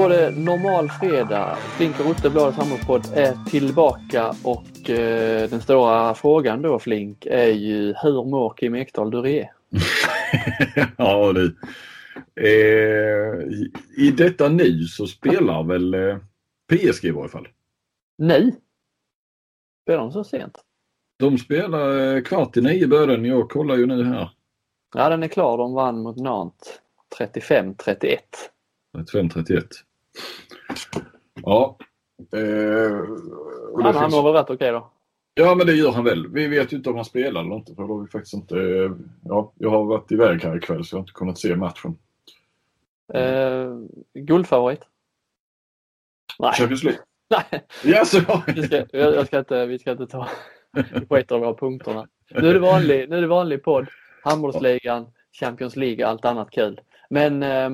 Var det normal fredag. Flink och Rutte, Bladets handbollspodd, är tillbaka och eh, den stora frågan då Flink är ju hur mår Kim Ekdahl Duré? ja du. Eh, I detta nu så spelar väl eh, PSG i varje fall. Nej. Spelar de så sent? De spelar eh, kvart i nio början. Jag kollar ju nu här. Ja den är klar. De vann mot Nantes 35-31. 35-31. Ja. Eh, och Han, finns- väl rätt okej då? Ja men det gör han väl. Vi vet ju inte om han spelar eller inte för då har vi faktiskt inte... Ja, jag har varit iväg här ikväll så jag har inte kunnat se matchen. Eh, guldfavorit? Nej. Champions League? Nej. Ja. Vi ska, jag, ska inte, vi ska inte ta skit av punkterna. Nu är det vanlig, nu är det vanlig podd. Handbollsligan, Champions League och allt annat kul. Men eh,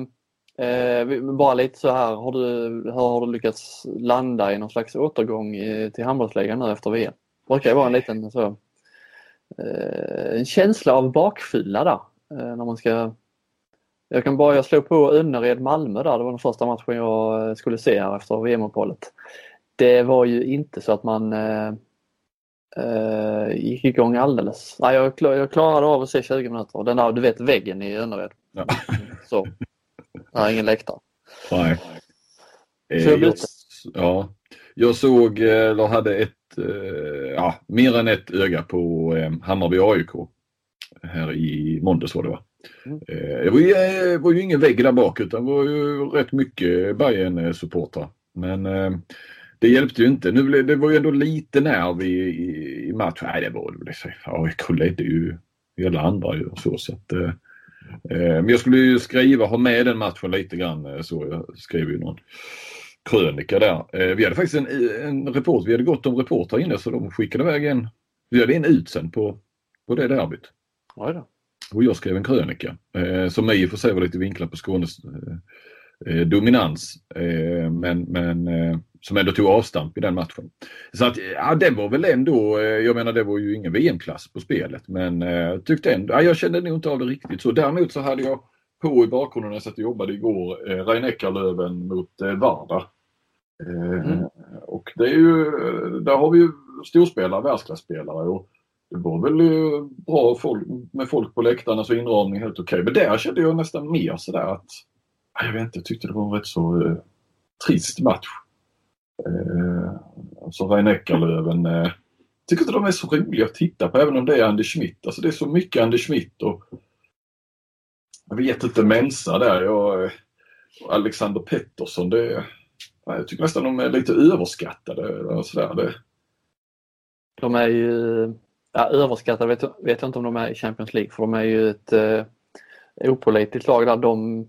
eh, bara lite så här, har du, hur har du lyckats landa i någon slags återgång i, till handbollsligan nu efter VM? Det brukar ju vara en liten så, eh, en känsla av bakfylla där. Eh, när man ska jag kan bara, jag slog på Önnered Malmö där, det var den första matchen jag eh, skulle se här efter VM-uppehållet. Det var ju inte så att man eh, eh, gick igång alldeles. Nej, jag, klar, jag klarade av att se 20 minuter. Den där, du vet väggen i Önnered. Ja. Så. Det är ingen läktare. Nej. Eh, Så jag byter. ja, jag såg, eh, eller hade ett, eh, ja, mer än ett öga på eh, Hammarby AIK. Här i måndags var det va? Mm. Eh, det var ju, eh, var ju ingen vägg där bak utan det var ju rätt mycket bayern supportrar Men eh, det hjälpte ju inte. Nu blev, det var ju ändå lite nerv i, i, i matchen. Nej, det var det. väl. AIK ledde ju hela andra ju så. så att, eh, Eh, Men jag skulle ju skriva, ha med den matchen lite grann eh, så. Jag skrev ju någon krönika där. Eh, Vi hade faktiskt en, en report, vi hade gått om reportrar inne så de skickade iväg en, vi hade en utsänd på, på det derbyt. Oj då. Och jag skrev en krönika eh, som i och för sig var lite vinklad på Skånes eh, eh, dominans. Eh, men men eh, som ändå tog avstamp i den matchen. Så att ja, det var väl ändå, eh, jag menar det var ju ingen VM-klass på spelet men eh, tyckte ändå, ja, jag kände nog inte av det riktigt så. Däremot så hade jag på i bakgrunden när jag satt och jobbade igår, eh, Rein Eckerlöven mot eh, Varda. Eh, Mm. Och det är ju, där har vi ju storspelare, världsklasspelare och det var väl eh, bra folk, med folk på läktarna så inramning helt okej. Men där kände jag nästan mer sådär att, ja, jag vet inte, jag tyckte det var en rätt så eh, trist match. Eh, alltså Rein Eckerlöven, eh, tycker inte de är så roliga att titta på även om det är Anders Schmidt. Alltså det är så mycket Anders Schmidt och jag vet inte Mensa där. Jag, och Alexander Pettersson. Det, jag tycker nästan de är lite överskattade. Och sådär. Det, De är ju ja, överskattade, vet, vet jag inte om de är i Champions League för de är ju ett eh, opolitiskt lag där. De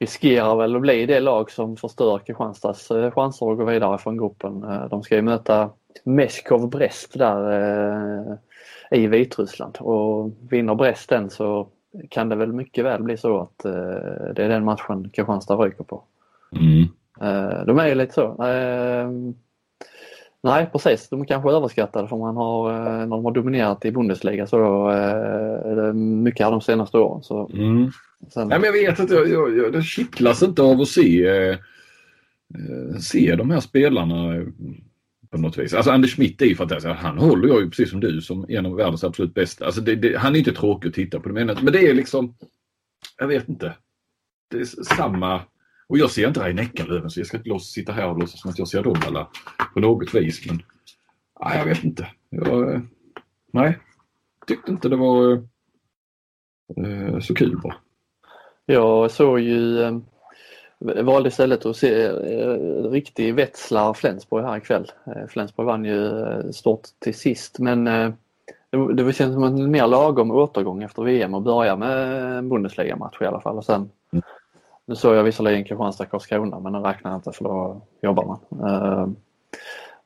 riskerar väl att bli det lag som förstör Kristianstads eh, chanser att gå vidare från gruppen. Eh, de ska ju möta Meshkov Brest där eh, i Vitryssland och vinner Brest den så kan det väl mycket väl bli så att det är den matchen Kristianstad ryker på. mm. De är ju lite så. Nej precis, de är kanske överskattade för man har, när de har dominerat i Bundesliga så mycket här de senaste åren. Så, Mm sen, Nej, men jag vet inte, jag, jag, jag, det kittlas inte av att se, eh, eh se de här spelarna på något vis. Alltså Anders Schmidt är ju fantastisk. Han håller jag ju precis som du som en av världens absolut bästa. Alltså det, det, han är inte tråkig att titta på. Det menar, men det är liksom, jag vet inte. Det är samma. Och jag ser inte Rein Eckerlöven så jag ska inte låtsas sitta här och låtsas som att jag ser dem alla på något vis. Men nej, jag vet inte. Jag, eh, nej, tyckte inte det var eh, eh så kul bara. Jag såg ju, eh, valde istället att se eh, riktig Wetzlar Flensburg här ikväll. Eh, Flensburg vann ju stort till sist men det, det känns som en mer lagom återgång efter VM och börja med en Bundesliga-match i alla fall. Och sen, Mm. Nu såg jag visserligen Kristianstad-Karlskrona men den räknar jag inte för då jobbar man.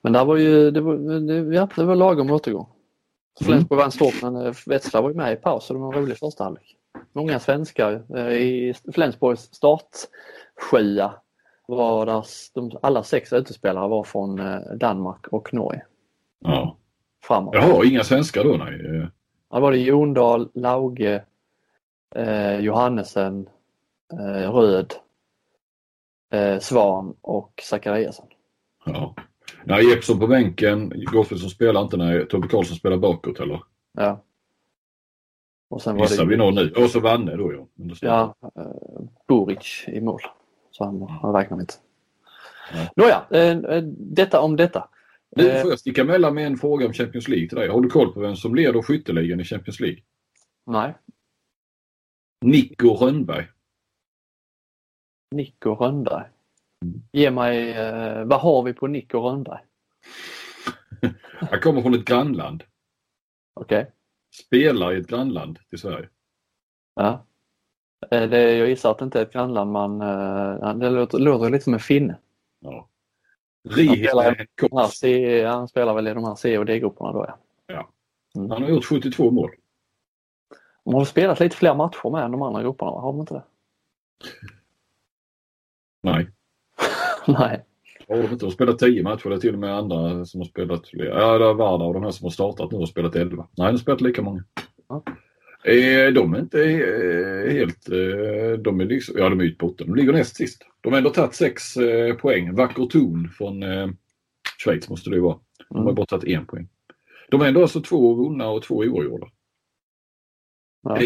Men där var ju, det var, det, ja, det var lagom återgång. Flensburg vann stort men Wetzlar var ju med i paus och det var en rolig första halvlek. Många svenskar eh, i Flensburgs startsjua var där de, alla sex utespelare var från eh, Danmark och Norge. Ja. Framåt. Jaha, inga svenskar då nej. Ja, var det Jondal, Lauge, eh, Johannesen, eh, Röd, eh, Svan och Zachariasson. Ja. Nej, Jeppsson på bänken, Gottfridsson spelar inte när Tobbe Karlsson spelar bakåt eller? Ja. Och sen var Gissar det... vi någon nu. Och så Vanne då ja. Ja, eh, Boric i mål. Så han, han räknar inte. Ja. Nåja, eh, eh, detta om detta. Nu får jag sticka emellan med en fråga om Champions League till dig. Har du koll på vem som leder skytteligan i Champions League? Nej. Nico Rönnberg. Nico Rönnberg. Mm. Ge mig, eh, vad har vi på Nico Rönnberg? Han kommer från ett grannland. Okej. Okay. Spelar i ett grannland till Sverige. Ja. Eh, det, jag gissar att det inte är ett grannland man... Eh, det låter, låter lite som en finne. Ja. Han spelar, C, han spelar väl i de här C och D-grupperna då ja. ja. Mm. Han har gjort 72 mål. De har spelat lite fler matcher med än de andra grupperna, har de inte det? Nej. Nej. Har de inte? De har spelat 10 matcher. Det är till och med andra som har spelat fler. Ja, det är Varda och de här som har startat nu har spelat 11. Nej, de har spelat lika många. Ja. Eh, de är inte eh, helt... Eh, de är liksom, ja, de är utbotten. De ligger näst sist. De har ändå tagit 6 poäng. Vacker ton från Schweiz måste det vara. De har mm. bara tagit en poäng. De har ändå alltså två vunna och två oavgjorda. Ja.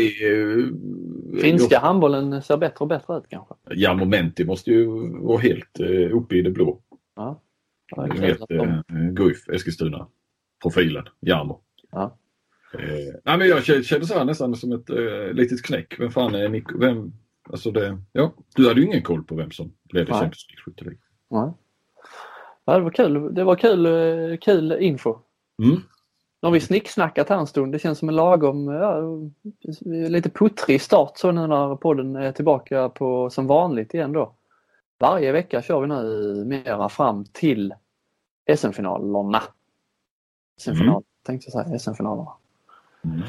Finska jag, handbollen ser bättre och bättre ut kanske? Ja, Momenti måste ju vara helt uppe i det blå. Ja. Du vet, de... Guif, Eskilstuna, profilen, Jarmo. Ja. Eh, nej, men jag kände så här nästan som ett eh, litet knäck. Vem fan är Nico? Vem, alltså det, ja, du hade ju ingen koll på vem som ledde Champions League Nej. Ja, det var kul. Det var kul, eh, kul info. Mm. Nu har vi snicksnackat här en stund. Det känns som en lagom, ja, lite puttrig start så nu när podden är tillbaka på som vanligt igen då. Varje vecka kör vi nu mera fram till SM-finalerna. SM-final, mm. tänkte jag säga, SM-finalerna. Mm.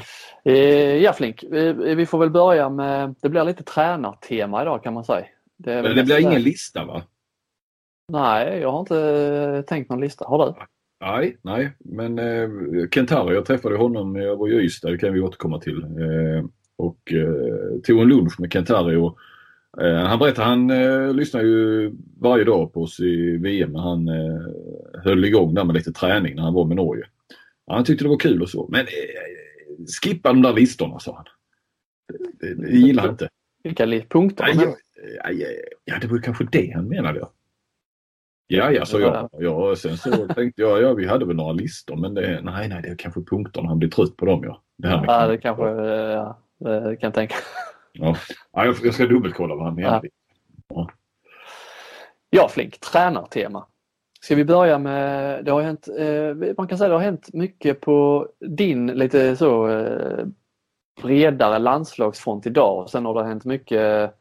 Eh, ja Flink, eh, vi får väl börja med, det blir lite tränartema idag kan man säga. Det, Men det blir ingen lista va? Nej, jag har inte tänkt någon lista. Har du? Nej, nej, men eh, Kentari, jag träffade honom, jag var i Ystad, det kan vi återkomma till. Eh, och eh, tog en lunch med Kentari och han berättade, han eh, lyssnar ju varje dag på oss i VM när han eh, höll igång där med lite träning när han var med Norge. Han tyckte det var kul och så, men eh, skippa de där listorna sa han. Det, det, gillar han inte. Vilka punkter? Ja, ja, ja, det var kanske det han menade. Ja, ja, så jag. Ja, sen så tänkte jag, ja vi hade väl några listor men det, nej, nej, det är kanske punkterna. Han blir trött på dem ja. Det, här ja, det kanske, ja, det kan jag tänka. Ja, ja jag, ska dubbelkolla vad han menar. Ja. ja, Flink, tränartema. Ska vi börja med, det har hänt, eh, man kan säga det har hänt mycket på din lite så eh, bredare landslagsfront idag och sen har det hänt mycket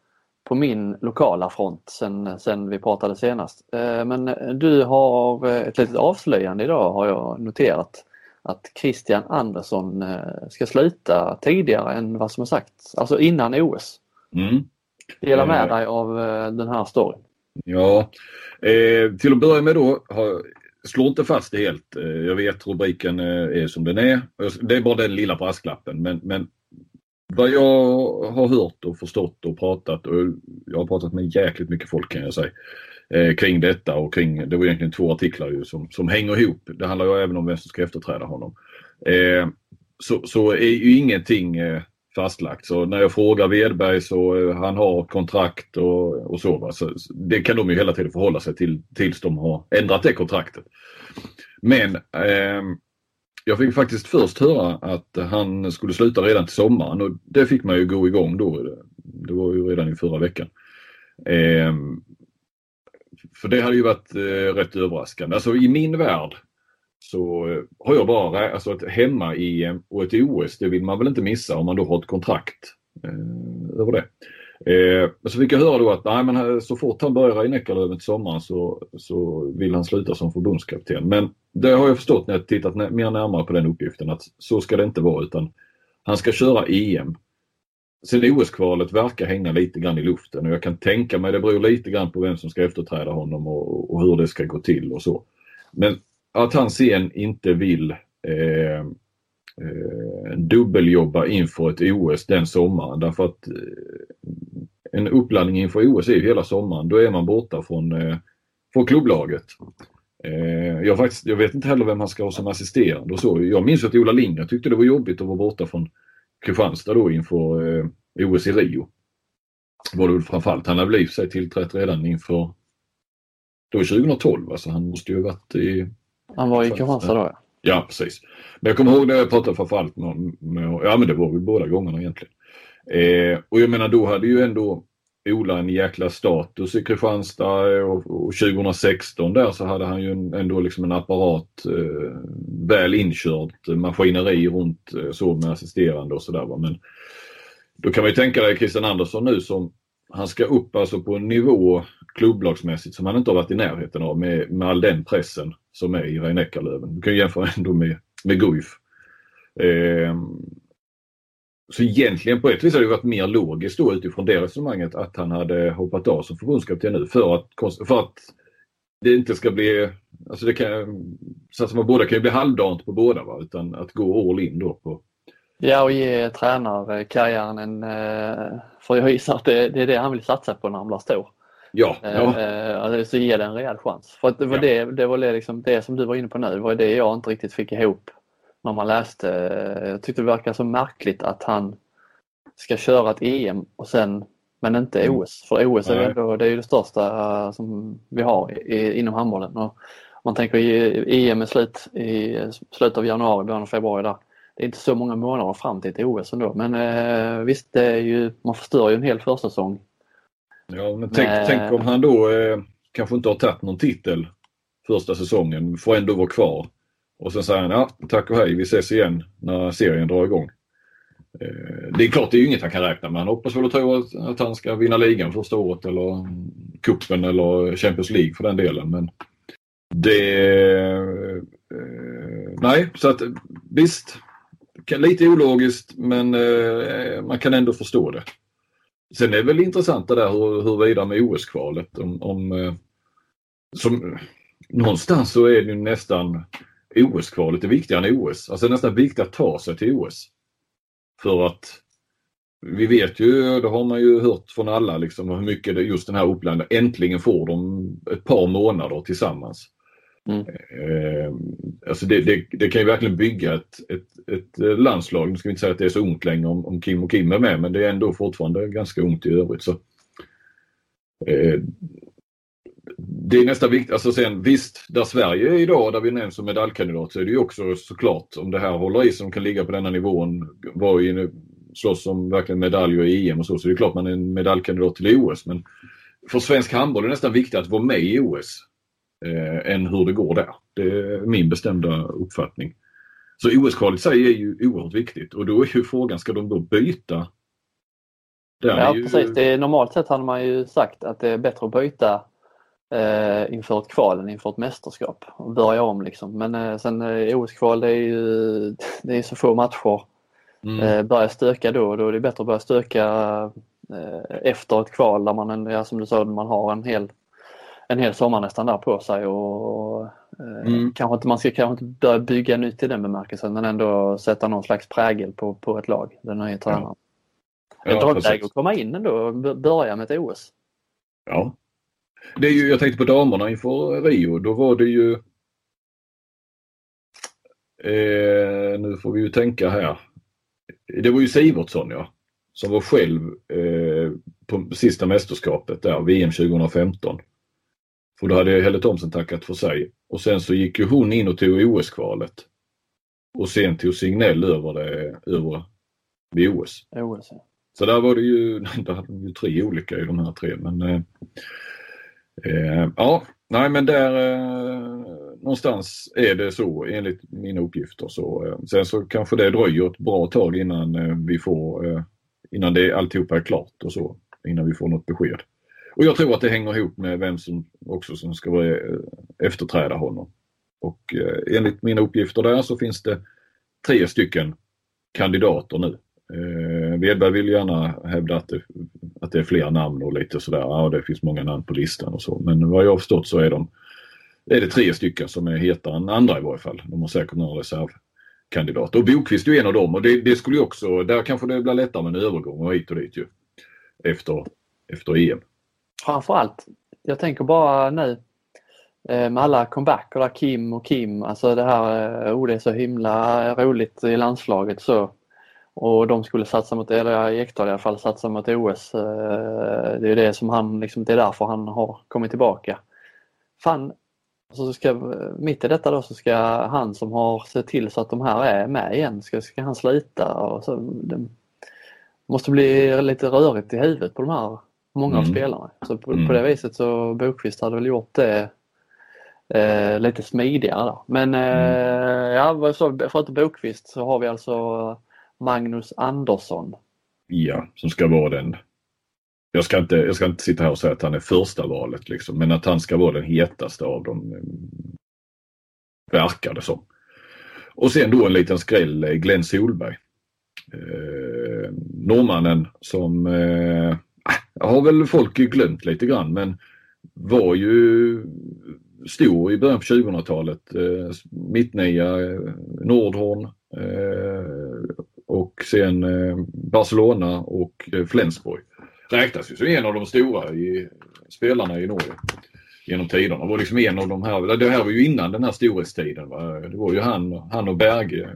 på min lokala front sen, sen vi pratade senast. Eh, men du har eh, ett litet avslöjande idag har jag noterat att Christian Andersson ska sluta tidigare än vad som är sagt, alltså innan OS. Mm. Dela med dig av den här storyn. Ja, eh, till att börja med då, har, slå inte fast det helt. Eh, jag vet rubriken eh, är som den är. Det är bara den lilla brasklappen men, men vad jag har hört och förstått och pratat och jag har pratat med jäkligt mycket folk kan jag säga eh, kring detta och kring, det var egentligen två artiklar ju som, som hänger ihop. Det handlar ju även om vem som ska efterträda honom. Eh, så, så är ju ingenting eh, fastlagt. Så när jag frågar Wedberg så eh, han har kontrakt och, och så, va? så. Det kan de ju hela tiden förhålla sig till tills de har ändrat det kontraktet. Men eh, jag fick faktiskt först höra att han skulle sluta redan till sommaren och det fick man ju gå igång då. Det var ju redan i förra veckan. Eh, för det hade ju varit eh, rätt överraskande. Alltså i min värld så har jag bara, alltså ett hemma i och ett OS, det vill man väl inte missa om man då har ett kontrakt eh, över det. Eh, så fick jag höra då att nej, men så fort han börjar i Neckarlöven till sommaren så, så vill han sluta som förbundskapten. Men det har jag förstått när jag tittat mer närmare på den uppgiften att så ska det inte vara utan han ska köra EM. Sen OS-kvalet verkar hänga lite grann i luften och jag kan tänka mig det beror lite grann på vem som ska efterträda honom och, och hur det ska gå till och så. Men att han sen inte vill eh, eh, dubbeljobba inför ett OS den sommaren därför att eh, en uppladdning inför OS är ju hela sommaren. Då är man borta från, eh, från klubblaget. Eh, jag, faktiskt, jag vet inte heller vem han ska ha som assisterande och så. Jag minns att Ola Lindgren tyckte det var jobbigt att vara borta från Kristianstad då inför eh, OS i Rio. Var det framförallt. Han hade väl i sig tillträtt redan inför då 2012. Alltså han måste ju ha varit i... Han var i Kristianstad då ja. Ja precis. Men jag kommer ihåg när jag pratade framförallt med, med ja men det var väl båda gångerna egentligen. Eh, och jag menar då hade ju ändå Ola en jäkla status i Kristianstad och, och 2016 där så hade han ju ändå liksom en apparat eh, väl inkört maskineri runt eh, så med assisterande och sådär. Men då kan man ju tänka dig Christian Andersson nu som han ska upp alltså på en nivå klubblagsmässigt som han inte har varit i närheten av med, med all den pressen som är i rhein Du kan jämföra ändå med, med Guif. Eh, så egentligen på ett vis hade det varit mer logiskt då utifrån det resonemanget att han hade hoppat av som förbundskapten nu för att, för att det inte ska bli, alltså det kan, så att man båda kan ju bli halvdant på båda va, utan att gå all in då på Ja och ge tränarkarriären en, eh, för jag gissar att det, det är det han vill satsa på när han blir stor. Ja. ja. Eh, alltså, så ge det en rejäl chans. För det var, ja. det, det, var det, liksom, det som du var inne på nu, det var det jag inte riktigt fick ihop när man läste. Jag tyckte det verkar så märkligt att han ska köra ett EM och sen men inte mm. OS. För OS är, ändå, det är det största uh, som vi har i, inom handbollen. Och man tänker EM är slut i slutet av januari, början av februari där. Det är inte så många månader fram till ett OS ändå men uh, visst, det är ju, man förstör ju en hel försäsong. Ja, men tänk, men, tänk om han då eh, kanske inte har tagit någon titel första säsongen, får ändå vara kvar. Och sen säger han ja, tack och hej, vi ses igen när serien drar igång. Eh, det är klart, det är ju inget han kan räkna med. Han hoppas väl och tror att, att han ska vinna ligan första året eller kuppen eller Champions League för den delen. Men det... Eh, nej, så att visst. Lite ologiskt men eh, man kan ändå förstå det. Sen är det väl intressant det där hur, huruvida med OS-kvalet. Om, om, eh, som, någonstans så är det ju nästan OS-kvalet är viktigare än OS. Alltså nästan viktigt att ta sig till OS. För att vi vet ju, det har man ju hört från alla, liksom, hur mycket det, just den här uppladdningen, äntligen får de ett par månader tillsammans. Mm. Eh, alltså det, det, det, kan ju verkligen bygga ett, ett, ett landslag. Nu ska vi inte säga att det är så ont längre om, om Kim och Kim är med men det är ändå fortfarande ganska ont i övrigt. Så, eh, det är nästan viktigt, alltså sen visst, där Sverige är idag, där vi nämns som medaljkandidat, så är det ju också såklart om det här håller i sig, de kan ligga på denna nivån, var ju slåss om verkligen medaljer i EM och så, så det är klart man är en medaljkandidat till OS. Men för svensk handboll är det nästan viktigt att vara med i OS eh, än hur det går där. Det är min bestämda uppfattning. Så OS-kvalet i sig är ju oerhört viktigt och då är ju frågan, ska de då byta? Ja ju... precis, det är, normalt sett hade man ju sagt att det är bättre att byta eh, inför ett kval än inför ett mästerskap och börja om liksom. Men eh, sen eh, OS-kval det är ju det är så få matcher. Mm. Eh, börja stöka då, då är det bättre att börja stöka eh, efter ett kval där man, ja, som du sa, man har en hel en hel sommar nästan där på sig och eh, mm. kanske inte, man ska kanske inte börja bygga nytt i den bemärkelsen men ändå sätta någon slags prägel på, på ett lag, den nya tränaren. Ja. Ja, Drömläge att komma in ändå och börja med ett OS. Ja. Det är ju, jag tänkte på damerna inför Rio, då var det ju eh, nu får vi ju tänka här. Det var ju Sivertsson ja, som var själv eh, på sista mästerskapet där, VM 2015. För då hade Helle Thomsen tackat för sig. Och sen så gick ju hon in och tog OS-kvalet. Och sen tog Signell över det över vid OS. OS ja. Så där var det ju, där hade de ju tre olika i de här tre. Men eh, eh, ja, nej men där eh, någonstans är det så enligt mina uppgifter. Så, eh, sen så kanske det dröjer ett bra tag innan eh, vi får, eh, innan det alltihopa är klart och så. Innan vi får något besked. Och jag tror att det hänger ihop med vem som också som ska eh, efterträda honom. Och eh, enligt mina uppgifter där så finns det tre stycken kandidater nu. Eh, Wedberg vill gärna hävda att det, att det är fler namn och lite sådär. Ja, det finns många namn på listan och så. Men vad jag har förstått så är, de, är det tre stycken som är hetare än andra i varje fall. De har säkert några reservkandidater. Och Bokvist är ju en av dem och det, det skulle ju också, där kanske det blir lättare med en övergång och hit och dit ju. Efter efter EM. Framförallt, jag tänker bara nu eh, med alla comebacker där Kim och Kim, alltså det här, eh, oh det är så himla roligt i landslaget så. Och de skulle satsa mot, eller Ekdal i alla fall, satsa mot OS. Eh, det är det som han, liksom, det är därför han har kommit tillbaka. Fan, så ska, mitt i detta då så ska han som har sett till så att de här är med igen, ska, ska han sluta. Och så, det måste bli lite rörigt i huvudet på de här, många mm. av spelarna. Så på, mm. på, det viset så Bokvist hade väl gjort det eh, lite smidigare. Då. Men eh, mm. ja, så, förutom Bokvist så har vi alltså Magnus Andersson. Ja, som ska vara den jag ska, inte, jag ska inte sitta här och säga att han är första valet liksom, men att han ska vara den hetaste av dem mm, verkar det som. Och sen då en liten skräll, eh, Glenn Solberg. Eh, norrmannen som eh, har väl folk glömt lite grann men var ju stor i början på 2000-talet. Eh, Mittnia, eh, Nordhorn eh, och sen eh, Barcelona och eh, Flensburg räknas ju som en av de stora i, spelarna i Norge genom tiderna. Det var liksom en av de här, det här var ju innan den här storhetstiden. Va? Det var ju han, han och Berge.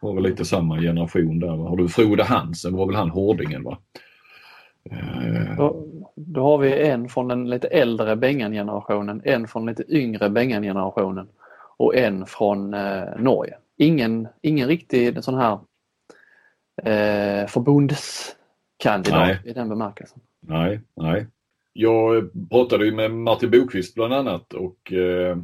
var väl lite samma generation där. Va? Har du Frode Hansen var väl han hårdingen va? Eh. Då, då, har vi en från den lite äldre Bengan-generationen, en från den lite yngre Bengan-generationen och en från eh, Norge. Ingen, ingen riktig sån här eh, förbunds kandidat nej. i den bemärkelsen. Nej, nej. Jag pratade ju med Martin Bokvist bland annat och eh,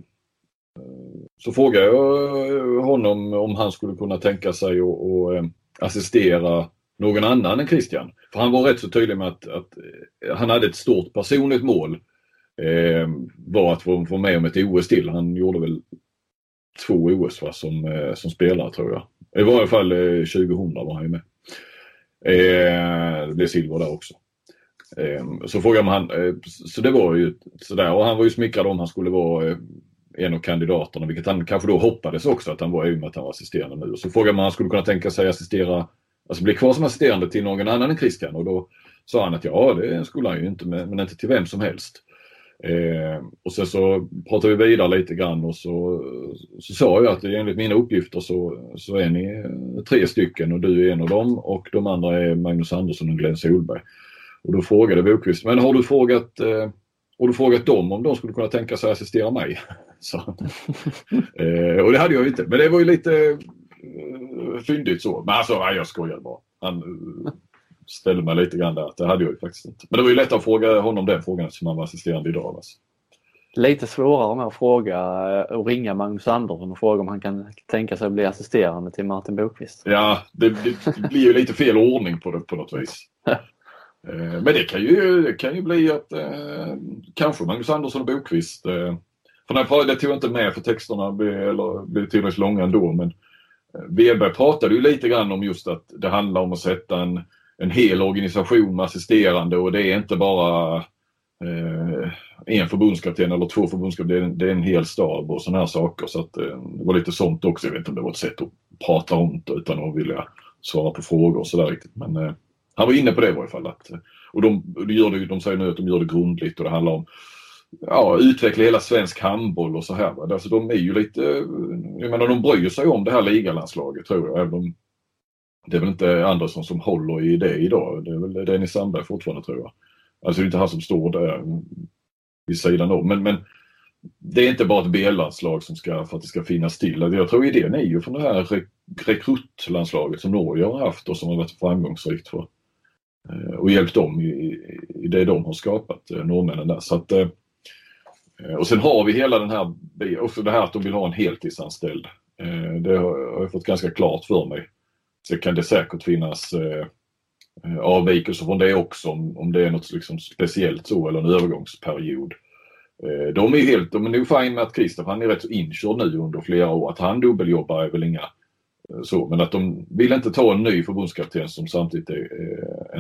så frågade jag honom om han skulle kunna tänka sig att eh, assistera någon annan än Christian. För han var rätt så tydlig med att, att eh, han hade ett stort personligt mål. Eh, var att få, få med om ett OS till. Han gjorde väl två OS va, som, eh, som spelare tror jag. I varje fall eh, 2000 var han ju med. Eh, det blev silver där också. Eh, så frågade man han, eh, så det var ju sådär och han var ju smickrad om han skulle vara eh, en av kandidaterna, vilket han kanske då hoppades också att han var i och med att han var assisterande nu. Så frågade man om han skulle kunna tänka sig assistera, alltså bli kvar som assisterande till någon annan än Christian och då sa han att ja, det skulle han ju inte, men inte till vem som helst. Eh, och sen så pratade vi vidare lite grann och så, så sa jag att enligt mina uppgifter så, så är ni tre stycken och du är en av dem och de andra är Magnus Andersson och Glenn Solberg. Och då frågade Bokvist, men har du frågat, eh, har du frågat dem om de skulle kunna tänka sig assistera mig? Så, eh, och det hade jag inte, men det var ju lite eh, fyndigt så. Men alltså, nej, jag skojar bara. Han, ställde mig lite grann där. Det hade jag ju faktiskt inte. Men det var ju lättare att fråga honom den frågan eftersom han var assisterande idag. Alltså. Lite svårare med att fråga och ringa Magnus Andersson och fråga om han kan tänka sig att bli assisterande till Martin Bokvist. Ja, det, det blir ju lite fel ordning på det på något vis. Eh, men det kan ju, det kan ju bli att eh, kanske Magnus Andersson och Bokvist eh, för när jag pratade, det tog jag inte med för texterna blev, eller, blev tillräckligt långa ändå men eh, Weber pratade ju lite grann om just att det handlar om att sätta en en hel organisation med assisterande och det är inte bara eh, en förbundskapten eller två förbundskaptener, det är en hel stab och sådana här saker. Så att, eh, det var lite sånt också. Jag vet inte om det var ett sätt att prata om det utan att vilja svara på frågor och sådär riktigt. Men eh, han var inne på det i varje fall. Att, och de, de, gör det, de säger nu att de gör det grundligt och det handlar om ja, utveckla hela svensk handboll och så här. Alltså, de är ju lite, eh, jag menar de bryr sig om det här ligalandslaget tror jag. Även om det är väl inte Andersson som håller i det idag. Det är väl Dennis Sandberg fortfarande tror jag. Alltså det är inte han som står där mm, vid sidan om. Men, men det är inte bara ett B-landslag som ska, för att det ska finnas till. Alltså, jag tror idén är ju från det här rekruttlandslaget rekrutlandslaget som Norge har haft och som har varit framgångsrikt för eh, och hjälpt dem i, i det de har skapat, eh, norrmännen där. Så att, Eh, och sen har vi hela den här, också det här att de vill ha en heltidsanställd. Eh, det har jag fått ganska klart för mig så kan det säkert finnas eh, avvikelser från det också om, det är något liksom speciellt så eller en övergångsperiod. De är helt, de är nog fine med att Kristoff, han är rätt så inkörd nu under flera år. Att han dubbeljobbar är väl inga så, men att de vill inte ta en ny förbundskapten som samtidigt är,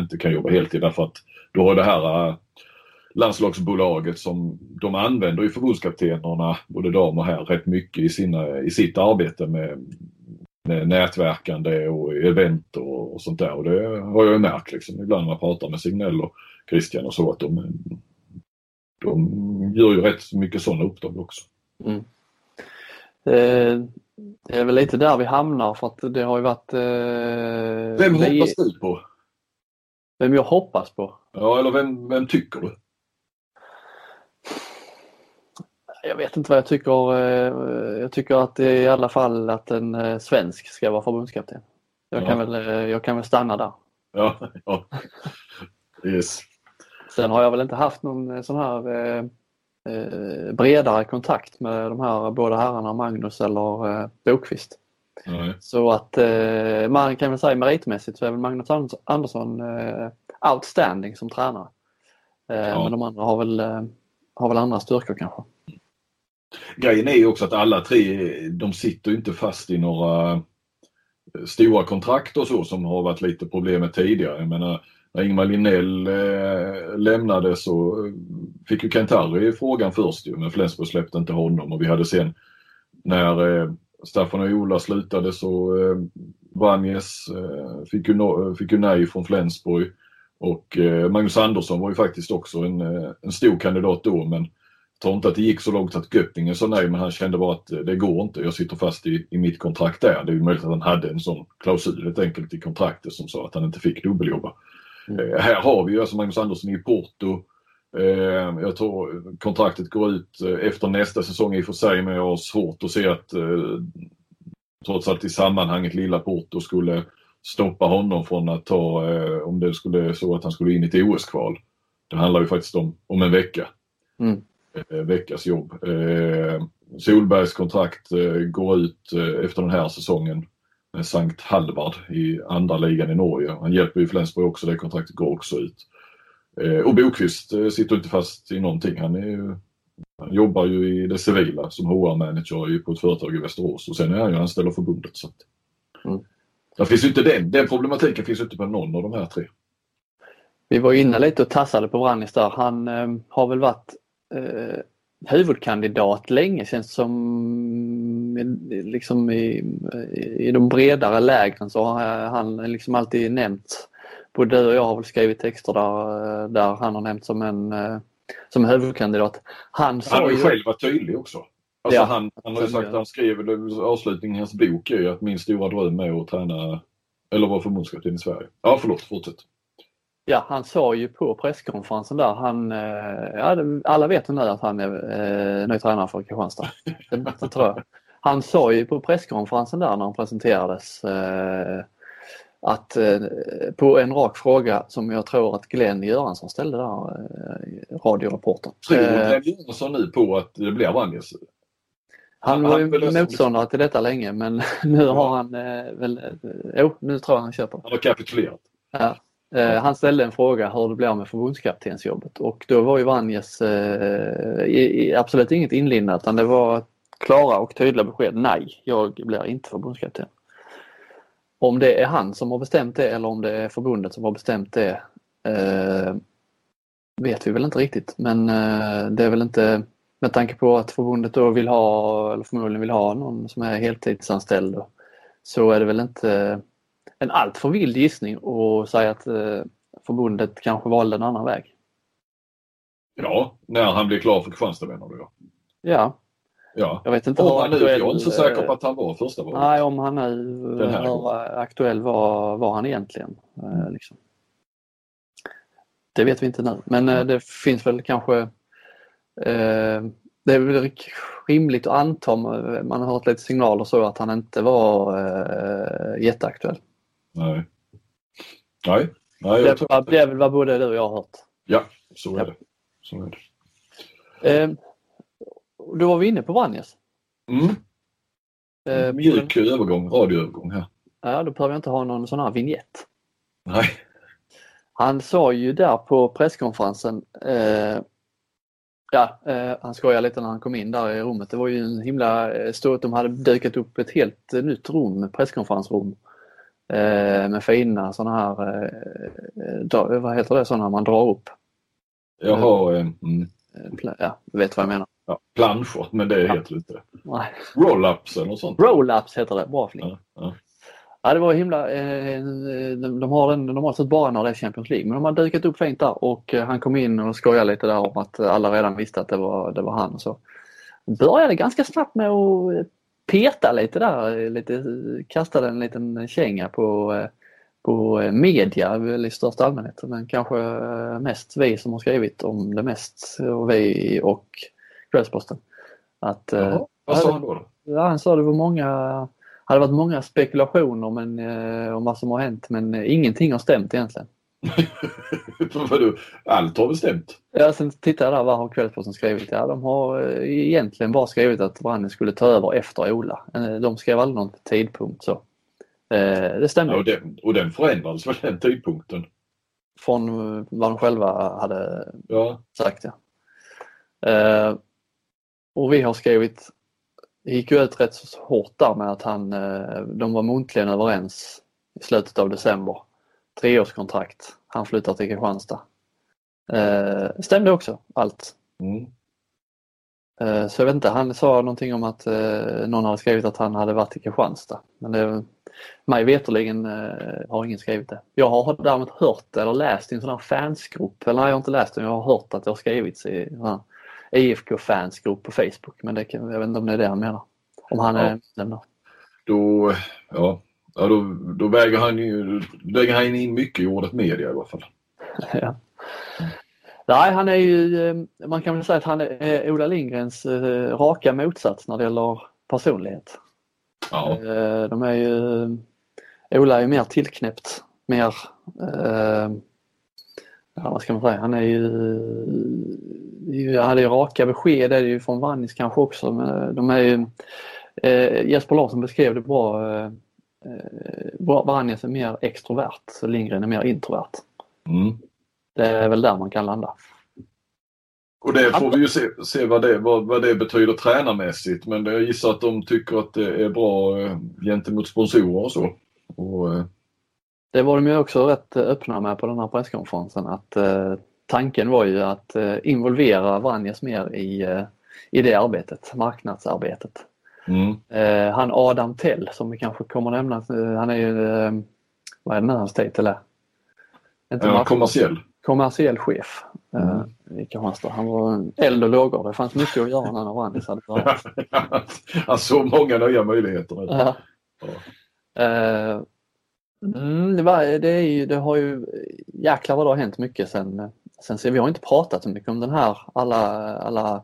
inte kan jobba heltid därför att då har det här landslagsbolaget som de använder ju förbundskaptenerna, både dam och herr, rätt mycket i, sina, i sitt arbete med nätverkande och event och, och sånt där. Och det har jag ju märkt liksom, ibland när man pratar med Signell och Christian och så att de, de gör ju rätt mycket sådana uppdrag också. Mm. Eh, det är väl lite där vi hamnar för att det har ju varit... Eh, Vem vi- hoppas du på? Vem jag hoppas på? Ja, eller vem, vem tycker du? Jag vet inte vad jag tycker. eh, Jag tycker att det är i alla fall att en eh, svensk ska vara förbundskapten. Jag, Ja. kan, väl, eh, jag kan väl stanna där. Ja, ja. Yes. Sen har jag väl inte haft någon sån här eh, bredare kontakt med de här båda herrarna, Magnus eller eh, Bokvist. Så att eh, man kan väl säga meritmässigt så är väl Magnus Anders- Andersson eh, outstanding som tränare. Eh, Ja. Men de andra har väl, har väl andra styrkor kanske. Grejen är ju också att alla tre, de sitter ju inte fast i några eh, stora kontrakt och så som har varit lite problemet tidigare. Jag menar, när Ingmar Linnell eh, lämnade så eh, fick ju Kent-Harry frågan först ju, men Flensburg släppte inte honom och vi hade sen när eh, Staffan och Ola slutade så eh, Vanjes eh, fick, ju no, eh, fick ju nej från Flensburg och eh, Magnus Andersson var ju faktiskt också en, en stor kandidat då men tror inte att det gick så långt att Göppingen sa nej men han kände bara att eh, det går inte. Jag sitter fast i, i mitt kontrakt där. Det är möjligt att han hade en sån klausul helt enkelt i kontraktet som sa att han inte fick dubbeljobba. Mm. Eh, här har vi ju alltså Magnus Andersson i Porto. Eh, jag tror kontraktet går ut eh, efter nästa säsong i och för sig men jag har svårt att se att eh, trots allt i sammanhanget lilla Porto skulle stoppa honom från att ta, eh, om det skulle så att han skulle in i ett OS-kval. Det handlar ju faktiskt om, om en vecka Mm. Eh, veckas jobb. Eh, Solbergs kontrakt eh, går ut efter den här säsongen Sankt Hallvard i andra ligan i Norge. Han hjälper ju Flensburg också, det kontraktet går också ut. Och Bokvist sitter inte fast i någonting. Han, ju, han jobbar ju i det civila som HR-manager på ett företag i Västerås och sen är han ju anställd av förbundet. Så Mm. Där finns inte den, den problematiken finns inte på någon av de här tre. Vi var inne lite och tassade på Brannis där. Han eh, har väl varit eh, huvudkandidat länge känns som liksom i, i de bredare lägren så har han liksom alltid nämnts. Både du och jag har väl skrivit texter där, eh, där han har nämnts som en eh, som huvudkandidat. Han Han har ju, själv varit tydlig också. Alltså Ja. han, han har ju sagt, han skrev avslutningen i hans bok är ju att min stora dröm är att träna eller vara förbundskapten i Sverige. Ja förlåt, fortsätt. Ja, han sa ju på presskonferensen där, han, eh, ja, alla vet nu att han är eh, ny tränare för Kristianstad. Det, det tror jag. Han sa ju på presskonferensen där när han presenterades eh, att eh, på en rak fråga som jag tror att Glenn Göransson ställde där, eh, radioreportern. Tror Eh, Glenn nu på att det blir Vanjes? han han var ju motståndare till detta länge men nu har han eh, väl, eh, jo nu tror jag han köper. Han har kapitulerat. Ja. Eh, han ställde en fråga hur det blir med förbundskaptensjobbet och då var ju Vanjes eh, i, i, absolut inget inlindat utan det var klara och tydliga besked. Nej, jag blir inte förbundskapten. Om det är han som har bestämt det eller om det är förbundet som har bestämt det eh, vet vi väl inte riktigt men eh, det är väl inte med tanke på att förbundet då vill ha, eller förmodligen vill ha någon som är heltidsanställd då, så är det väl inte en alltför vild gissning att säga att eh, förbundet kanske valde en annan väg. Ja, när han blir klar för Kristianstad menar du ja. Ja, Ja. jag vet inte Om han nu, jag är inte så säker på eh, att han var första valet. Nej, om han nu hur gången. aktuell var, var han egentligen. eh, Liksom. Det vet vi inte nu, men eh, det finns väl kanske eh, det är väl rimligt att anta, man har hört lite signaler så att han inte var eh, jätteaktuell. Nej. Nej. Nej, Det är, det är väl vad både du och jag har hört. Ja, så är Ja. det. Så är det. Eh, då var vi inne på Vanjes. Mm. Eh, Mjuk övergång, radioövergång här. Ja, då behöver jag inte ha någon sån här vignett. Nej. Han sa ju där på presskonferensen, eh, ja, eh, han skojade lite när han kom in där i rummet. Det var ju en himla eh, stort, de hade dukat upp ett helt eh, nytt rum, presskonferensrum. Eh, med fina sådana här, eh, dra, vad heter det, sådana man drar upp. Jag har eh, mm, Eh, Ja, vet vad jag menar. ja, planscher, men det Ja. heter inte det. Roll-ups eller något sånt. Roll-ups heter det, bra Flink. Ja, ja. Ja, det var himla... Eh, de, de har den normalt sett bara när det är Champions League, men de har dukat upp fint där och eh, han kom in och skojade lite där om att alla redan visste att det var, det var han. Så började ganska snabbt med att peta lite där, lite, kastade en liten känga på, på media i största allmänhet. Men kanske mest vi som har skrivit om det mest, och vi och Kvällsposten. Att, Jaha, vad sa han då? Ja, han sa det var många hade varit många spekulationer men, eh, om vad som har hänt men eh, ingenting har stämt egentligen. Vadå? Allt har väl stämt? Ja, sen tittade jag där, vad har Kvällsposten skrivit? Ja, de har eh, egentligen bara skrivit att Branne skulle ta över efter Ola. Eh, de skrev aldrig någon tidpunkt så. Eh, det stämmer. Ja, och, den, och den förändrades väl den tidpunkten? Från vad de själva hade ja. sagt ja. Och vi har skrivit gick ju ut rätt så hårt där med att han, de var muntligen överens i slutet av december. Treårskontrakt. Han flyttar till Kristianstad. Eh, stämde också allt. Mm. Eh, så jag vet inte, han sa någonting om att någon hade skrivit att han hade varit i Kristianstad. Men det, mig veterligen har ingen skrivit det. Jag har däremot hört eller läst i en sån här fansgrupp, eller nej jag har inte läst den, jag har hört att det har skrivits i en IFK-fansgrupp på Facebook. Men det jag vet inte om det är det han menar. Om han ja. är medlem Då, ja, ja då, då väger, han ju, väger han in mycket i ordet media i alla fall. ja. Nej, han är ju, eh, man kan väl säga att han är Ola Lindgrens eh, raka motsats när det gäller personlighet. Ja. Eh, de är ju, Ola är mer tillknäppt, mer, ja vad ska man säga, han är ju jag hade ju raka besked är det ju från Vannis kanske också. Men de är ju, Jesper Larsson beskrev det bra. Eh, Vannis är mer extrovert och Lindgren är mer introvert. Mm. Det är väl där man kan landa. Och det får vi ju se, se vad, det, vad, vad det betyder tränarmässigt men jag gissar att de tycker att det är bra eh, gentemot sponsorer och så. Och, eh... Det var de ju också rätt öppna med på den här presskonferensen att eh, tanken var ju att eh, involvera Vranjes mer i, eh, i det arbetet, marknadsarbetet. Mm. Eh, han Adam Tell som vi kanske kommer nämna, han är ju, vad är det nu hans titel är? Inte ja, kommersiell. Kommersiell chef mm. i Kristianstad. Han var eld och lågor. Det fanns mycket att göra när Vranjes hade börjat. han såg många nya möjligheter. Ja. Ja. Mm, det, var, det, är ju, det har ju, jäklar vad det har hänt mycket sen, sen så vi har inte pratat så mycket om den här, alla, alla,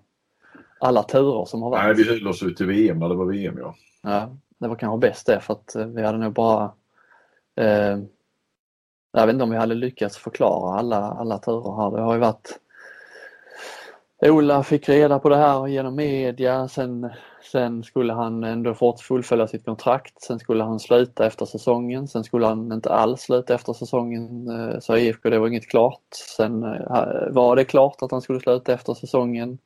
alla turer som har varit. Nej, vi höll oss ut till VM när det var VM ja. Ja, det var kanske bäst det för att vi hade nog bara eh, jag vet inte om vi hade lyckats förklara alla, alla turer här. Det har ju varit Ola fick reda på det här genom media, sen Sen skulle han ändå fått fullfölja sitt kontrakt. Sen skulle han sluta efter säsongen. Sen skulle han inte alls sluta efter säsongen, eh, sa IFK. Det var inget klart. Sen eh, var det klart att han skulle sluta efter säsongen.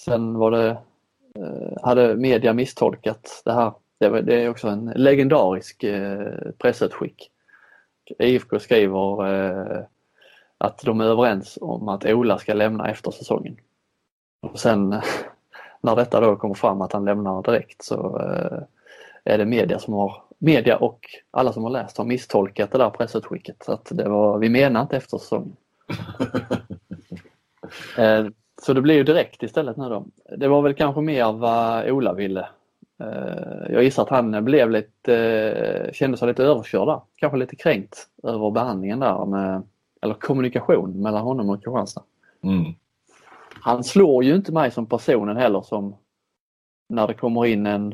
Sen var det, eh, hade media misstolkat det här. Det är också en legendarisk pressutskick. IFK skriver att de är överens om att Ola ska lämna efter säsongen. Och sen när detta då kommer fram att han lämnar direkt så eh, är det media som har, media och alla som har läst har misstolkat det där pressutskicket. att det var, vi menar inte efter säsongen. Eh, så det blir ju direkt istället nu då. Det var väl kanske mer vad Ola ville. Eh, jag gissar att han blev lite, kände sig lite överkörd där. Kanske lite kränkt över behandlingen där med, eller kommunikation mellan honom och Kristianstad. Mm han slår ju inte mig som personen heller som när det kommer in en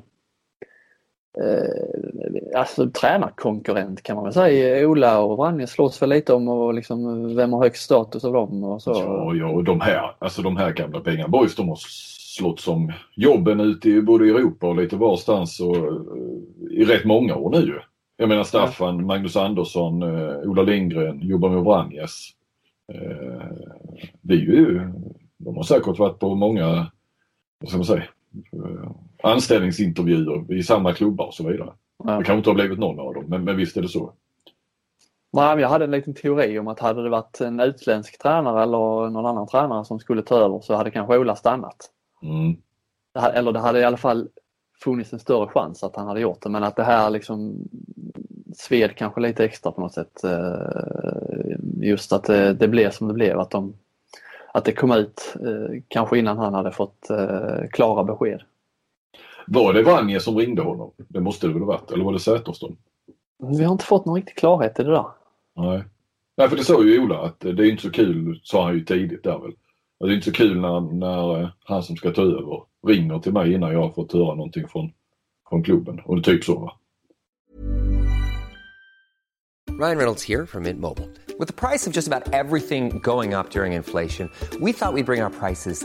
eh, alltså tränarkonkurrent kan man väl säga. Ola och Vranje slåss väl lite om och liksom, vem har högst status av dem och så. Ja, ja och de här, alltså de här gamla pengarna boys de har slått som jobben ute i både Europa och lite varstans och, uh, i rätt många år nu. Jag menar Staffan, ja. Magnus Andersson, uh, Ola Lindgren, jobbar med Vranjes. Uh, det är ju de har säkert varit på många vad ska man säga, eh, anställningsintervjuer i samma klubbar och så vidare. Det kanske inte har blivit någon av dem, men, men visst är det så. Nej, jag hade en liten teori om att hade det varit en utländsk tränare eller någon annan tränare som skulle ta över så hade kanske Ola stannat. Mm. Det hade, eller det hade i alla fall funnits en större chans att han hade gjort det men att det här liksom sved kanske lite extra på något sätt. Eh, just att det, det blev som det blev, att, de, att det kom ut eh, kanske innan han hade fått eh, klara besked. Var det Vanje som ringde honom? Det måste det väl ha varit, eller var det Säterström? Vi har inte fått någon riktig klarhet i det där. Nej. Nej, för det sa ju Ola att det är inte så kul, sa han ju tidigt där väl. Det är inte så kul när, när han som ska ta över ringer till mig innan jag har fått höra någonting från, från klubben. Och det är typ så va. Ryan Reynolds here from Mint Mobile. With the price of just about everything going up during inflation, we thought we'd bring our prices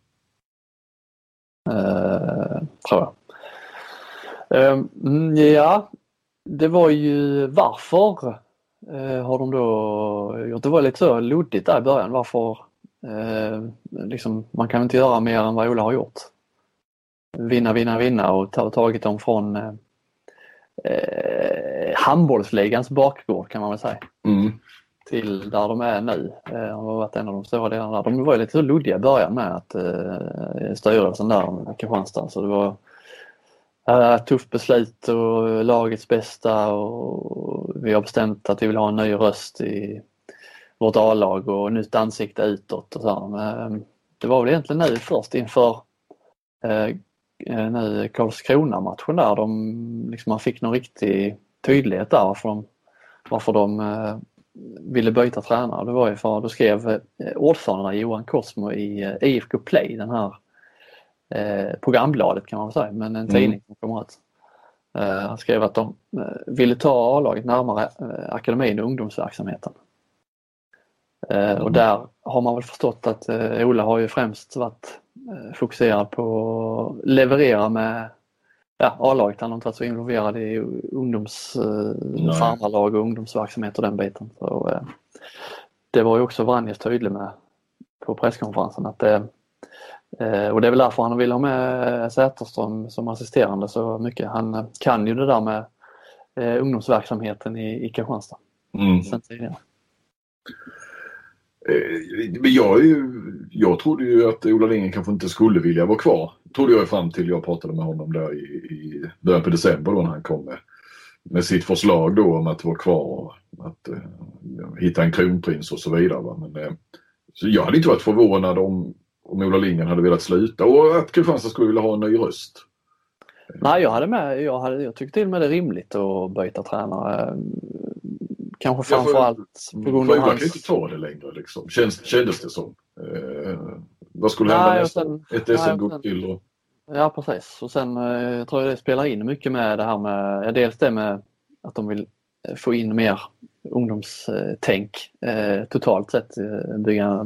Eh, tror jag. Eh, ja, det var ju varför eh, har de då gjort? Det var lite så luddigt där i början varför eh, liksom, man kan inte göra mer än vad Ola har gjort. Vinna, vinna, vinna och ta, tagit dem från eh, eh handbollsligans bakgård kan man väl säga. Mm till där de är nu. Eh, har varit en av de stora delarna. De var ju lite så luddiga i början med att eh, styrelsen där i Kristianstad. Så det var eh, tufft beslut och lagets bästa och vi har bestämt att vi vill ha en ny röst i vårt A-lag och nytt ansikte utåt och så. Men, eh, det var väl egentligen nu först inför eh, eh, nu Karlskrona-matchen där de, liksom, man fick någon riktig tydlighet där varför de, varför de eh, ville byta tränare. Det var ju för då skrev eh, ordföranden Johan Korsmo i eh, IFK Play, den här eh, programbladet kan man säga, men en Mm. tidning som kommer ut. Han skrev att de ville ta A-laget närmare akademin och ungdomsverksamheten. Eh, och där har man väl förstått att Ola har ju främst varit fokuserad på att leverera med ja, A-laget. Han har inte varit så involverad i ungdoms, eh, farmarlag och ungdomsverksamhet och den biten. Så, eh, det var ju också Vranjes tydlig med på presskonferensen att det, eh, och det är väl därför han vill ha med Säterström som assisterande så mycket. Han eh, kan ju det där med eh, ungdomsverksamheten i, i Kristianstad Mm. sen tidigare. Eh, jag, jag trodde ju att Ola Lindgren kanske inte skulle vilja vara kvar. Trodde jag fram till jag pratade med honom där i, i början på december då när han kom med, med sitt förslag då om att vara kvar och att eh, hitta en kronprins och så vidare. Va? Men, eh, så jag hade inte varit förvånad om, om Ola Lindgren hade velat sluta och att Kristianstad skulle vilja ha en ny röst. Nej, jag hade med, jag, hade, jag tyckte till och med det är rimligt att byta tränare. Kanske Ja, framförallt på grund För av Ola kan ju hans... inte ta det längre liksom. Känns, kändes det som. Eh, vad skulle hända Nej, nästa sen-? Ett SM-guld till och... Ja precis och sen eh, jag tror jag det spelar in mycket med det här med, ja, dels det med att de vill få in mer ungdomstänk eh, totalt sett. Eh, bygga,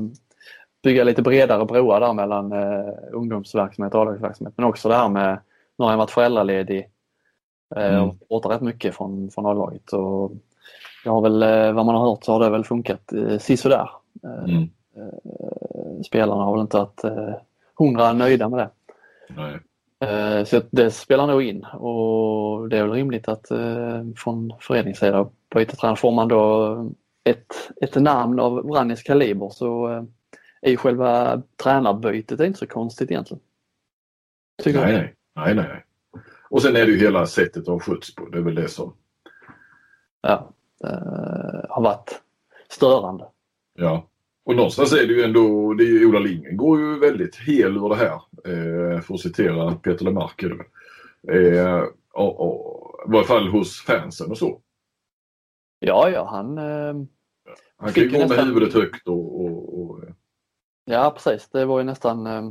bygga lite bredare broar där mellan eh, ungdomsverksamhet och A-lagsverksamhet. Men också det här med, nu har jag varit föräldraledig eh, Mm. och borta rätt mycket från, från A-laget. Och jag har väl, eh, vad man har hört så har det väl funkat eh, sisådär. Eh, Mm. Spelarna har väl inte varit hundra nöjda med det. Nej. Så det spelar nog in och det är väl rimligt att från föreningssida byta tränare. Får man då ett, ett namn av Vranjes kaliber så är ju själva tränarbytet inte så konstigt egentligen. Tycker Nej, nej, nej, nej. Och sen är det ju hela sättet ha skjuts på. Det är väl det som, Ja, eh, har varit störande. ja. Och någonstans är det ju ändå, det är ju Ola Lindgren går ju väldigt hel ur det här. Eh, för att citera Peter Lemark. är det väl. Eh, och, och, I varje fall hos fansen och så. Ja, ja, han... Eh, Han kan ju gå med nästan- huvudet högt och, och, och Ja precis, det var ju nästan... Eh,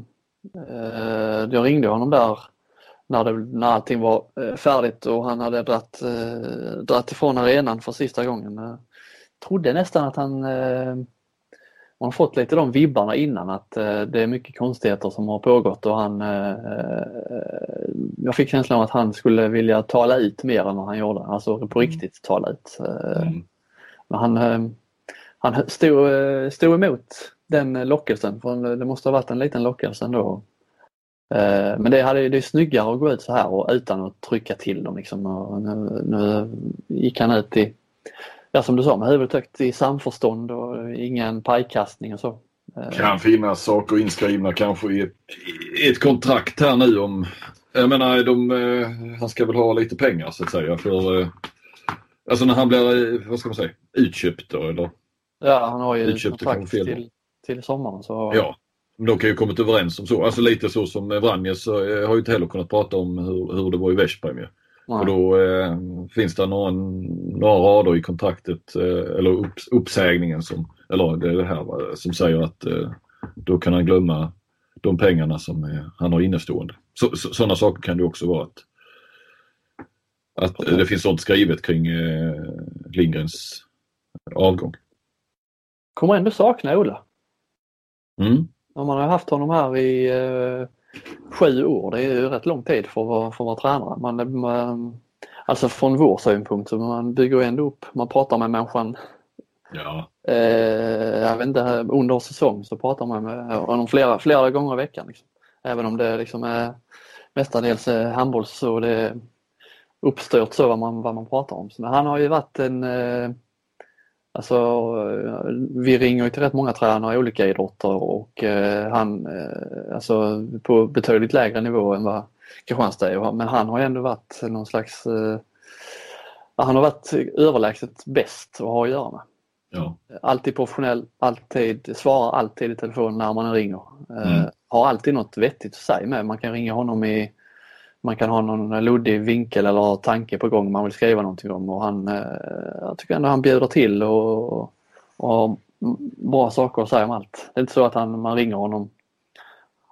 eh, jag ringde honom där när, det, när allting var eh, färdigt och han hade dratt, eh, dratt ifrån arenan för sista gången. Eh, trodde nästan att han... Man har fått lite de vibbarna innan att det är mycket konstigheter som har pågått och han Jag fick känslan av att han skulle vilja tala ut mer än vad han gjorde, alltså på Mm. riktigt tala ut. Eh, Men han, han stod, stod emot den lockelsen, för det måste ha varit en liten lockelse ändå. Eh, Men det, hade, det är snyggare att gå ut så här och utan att trycka till dem. Liksom. Och nu, nu gick han ut i, ja, som du sa, med huvudet högt i samförstånd och ingen pajkastning och så. Eh, Kan finnas saker inskrivna kanske i ett, i ett kontrakt här nu om... Jag menar, de, eh, han ska väl ha lite pengar så att säga för... Alltså när han blir, vad ska man säga, utköpt då eller? Ja, han har ju Utköpt kontrakt till, till sommaren. Så, Ja. Men de kan ju kommit överens om så. Alltså lite så som Vranjes eh, har ju inte heller kunnat prata om hur, hur det var i Veszprem ju. Och då eh, finns det några, några rader i kontraktet eh, eller upp, uppsägningen som, eller det är det här som säger att eh, då kan han glömma de pengarna som eh, han har innestående. Så, så, sådana saker kan det också vara att, att eh, det finns sånt skrivet kring Lindgrens avgång. Kommer ändå sakna Ola. Mm. Man har haft honom här i eh, sju år. Det är ju rätt lång tid för att vara, för att vara tränare. Man, man, alltså från vår synpunkt så man bygger ändå upp, man pratar med människan Ja. eh, jag vet inte, under säsong så pratar man med honom flera, flera gånger i veckan. Liksom. Även om det liksom är mestadels är handbolls så det är uppstyrt så vad man, vad man pratar om. Så, men han har ju varit en eh, Alltså, vi ringer till rätt många tränare i olika idrotter och eh, han, eh, alltså på betydligt lägre nivå än vad Kristianstad är. Men han har ändå varit någon slags, eh, han har varit överlägset bäst att ha att göra med. Ja. Alltid professionell, alltid, svarar alltid i telefon när man ringer. Mm. Har alltid något vettigt att säga med. Man kan ringa honom i man kan ha någon eh, luddig vinkel eller tanke på gång man vill skriva någonting om och han, eh, jag tycker ändå han bjuder till och, och har bra saker att säga om allt. Det är inte så att han, man ringer honom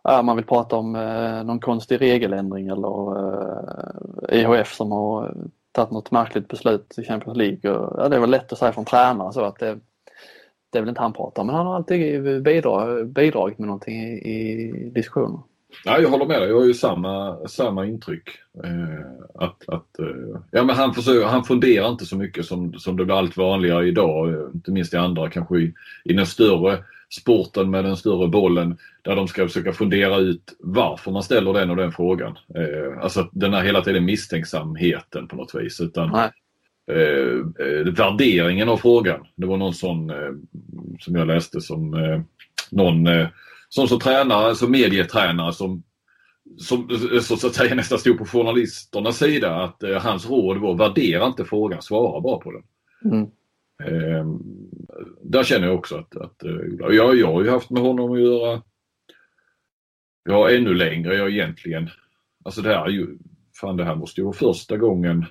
Ja, man vill prata om eh, någon konstig regeländring eller eh, IHF som har tagit något märkligt beslut i Champions League. Och, ja, det är väl lätt att säga från tränare så att det, det vill inte han prata om. Men han har alltid bidra, bidragit med någonting i, i diskussionen. Ja, jag håller med dig. Jag har ju samma, samma intryck. Eh, att, att, eh, ja, men han, försöker, han funderar inte så mycket som, som det blir allt vanligare idag. eh, Inte minst i andra, kanske i, i den större sporten med den större bollen. Där de ska försöka fundera ut varför man ställer den och den frågan. Eh, alltså den här hela tiden misstänksamheten på något vis. Utan, Nej. eh, eh, värderingen av frågan. Det var någon sån eh, som jag läste som någon som så tränare, alltså medietränare som, som så, så att säga nästan stod på journalisternas sida att eh, hans råd var värdera inte frågan, svara bara på den. Mm. Eh, där känner jag också att, att eh, jag, jag har ju haft med honom att göra Ja, ännu längre jag egentligen. Alltså det här är ju, fan det här måste ju vara första gången.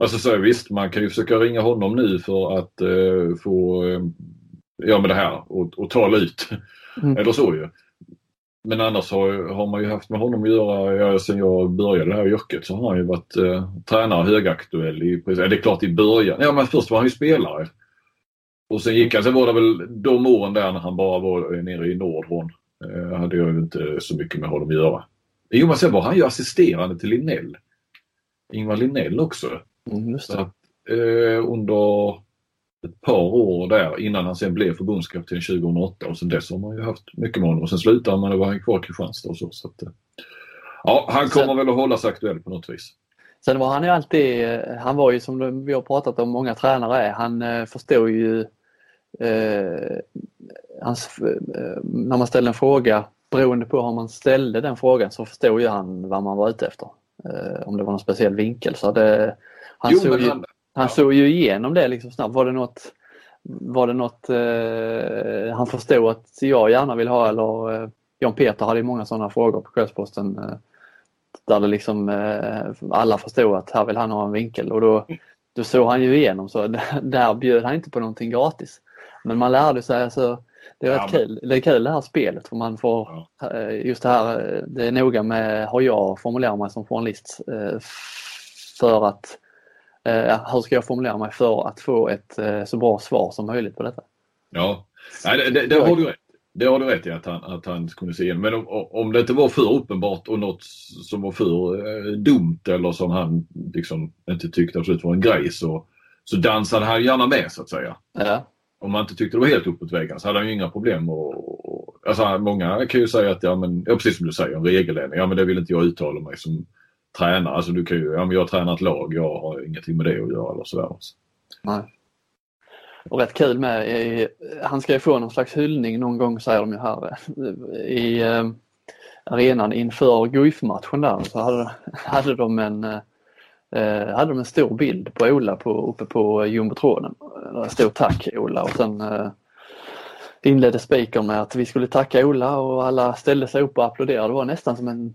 Alltså så visst, man kan ju försöka ringa honom nu för att eh, få, eh, ja med det här och, och tala ut. Mm. Eller så ju. Men annars har, har man ju haft med honom att göra, ja, sen jag började det här yrket så har han ju varit eh, tränare högaktuell i, ja, det är klart i början, ja men först var han ju spelare. Och sen gick han, sen var det väl de åren där när han bara var nere i Nordhorn. Eh, hade jag ju inte så mycket med honom att göra. Jo men sen var han ju assisterande till Linnell. Ingvar Linnell också. Mm, just Så det. att, eh, under ett par år där innan han sen blev förbundskapten 2008 och sen dess har man ju haft mycket med honom. Och sen slutade man och var han kvar i Kristianstad och så. så att, eh, ja, han kommer Sen- väl att hålla sig aktuell på något vis. Sen var han ju alltid, eh, han var ju som vi har pratat om, många tränare är, han eh, förstod ju eh, hans, när man ställde en fråga, beroende på hur man ställde den frågan så förstod ju han vad man var ute efter. Eh, om det var någon speciell vinkel. Så det, han, Jo, men ju, han- han, ja. såg ju igenom det liksom snabbt. Var det något, var det något eh, han förstod att jag gärna vill ha eller eh, Jan Peter hade ju många sådana frågor på Kvällsposten eh, där det liksom eh, alla förstod att här vill han ha en vinkel och då, då såg han ju igenom så där bjöd han inte på någonting gratis. Men man lärde sig alltså, det är Ja, rätt men- kul. Det är kul det här spelet för man får eh, just det här, eh, det är noga med hur jag formulerar mig som journalist för att eh, hur ska jag formulera mig för att få ett eh, så bra svar som möjligt på detta. Ja, Nej, det, det, det, har du rätt. det har du rätt i att han, att han kunde se igenom. Men om, om det inte var för uppenbart och något som var för eh, dumt eller som han liksom inte tyckte absolut var en grej så, så dansade han gärna med så att säga. Ja. Om man inte tyckte det var helt uppåt väggen så hade han ju inga problem. Och, och, alltså, många kan ju säga att, ja, men, ja, precis som du säger, en regeländring. Ja men det vill inte jag uttala mig som tränare. Alltså du kan ju, ja men jag tränar ett lag, jag har ingenting med det att göra eller sådär. Nej. Och rätt kul med, i, han ska ju få någon slags hyllning någon gång säger de ju här eh, i eh, arenan inför Guif-matchen där så hade, hade de en eh, eh hade de en stor bild på Ola på, uppe på jumbotronen. Där stod tack Ola och sen eh, inledde speakern med att vi skulle tacka Ola och alla ställde sig upp och applåderade. Det var nästan som en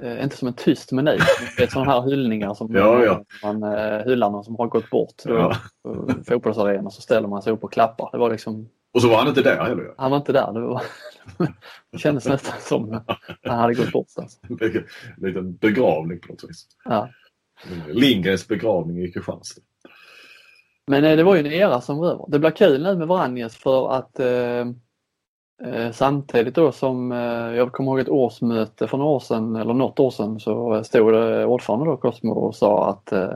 Eh, inte som en tyst meny. Det är sådana här hyllningar som Ja, ja. man eh, hyllar någon som har gått bort. Ja. på Fotbollsarena så ställer man sig upp och klappar. Det var liksom, Och så var han inte där heller. han var inte där. Det, var, det kändes nästan som han hade gått bort. Alltså. En liten begravning på något vis. Ja. Lindgrens begravning i Kristianstad. Men eh, det var ju en era som var över. Det blir kul nu med Vranjes för att eh, samtidigt då som eh, jag kommer ihåg ett årsmöte för några år sedan eller något år sedan så stod det ordförande då Cosmo och sa att eh,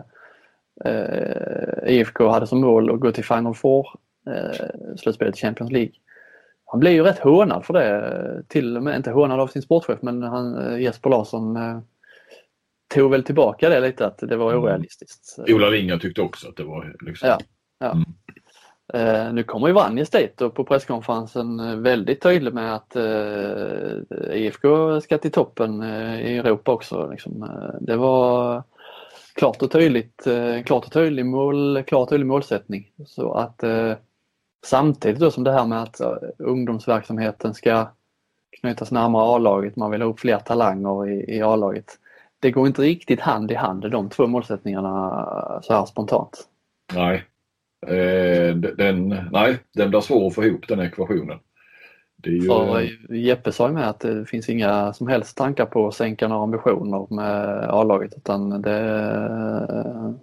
eh, IFK hade som mål att gå till Final Four, eh, slutspelet i Champions League. Han blev ju rätt hånad för det, till och med inte hånad av sin sportchef men han, eh, Jesper Larsson eh, tog väl tillbaka det lite att det var Mm. orealistiskt. Ola Lindgren tyckte också att det var liksom... Ja. Ja. Mm. Eh, nu kommer ju Vranjes dit och på presskonferensen eh, väldigt tydlig med att eh, IFK ska till toppen eh, i Europa också. Liksom. Eh, det var klart och tydligt, eh, klart och tydlig mål, klart och tydlig målsättning. Så att samtidigt då som det här med att ungdomsverksamheten ska knytas närmare A-laget, man vill ha upp fler talanger i, i A-laget. Det går inte riktigt hand i hand de två målsättningarna så här spontant. Nej. Eh, den, nej, den blir svår att få ihop den ekvationen. Det är ju, För Jeppe sa ju med att det finns inga som helst tankar på att sänka några ambitioner med A-laget utan det,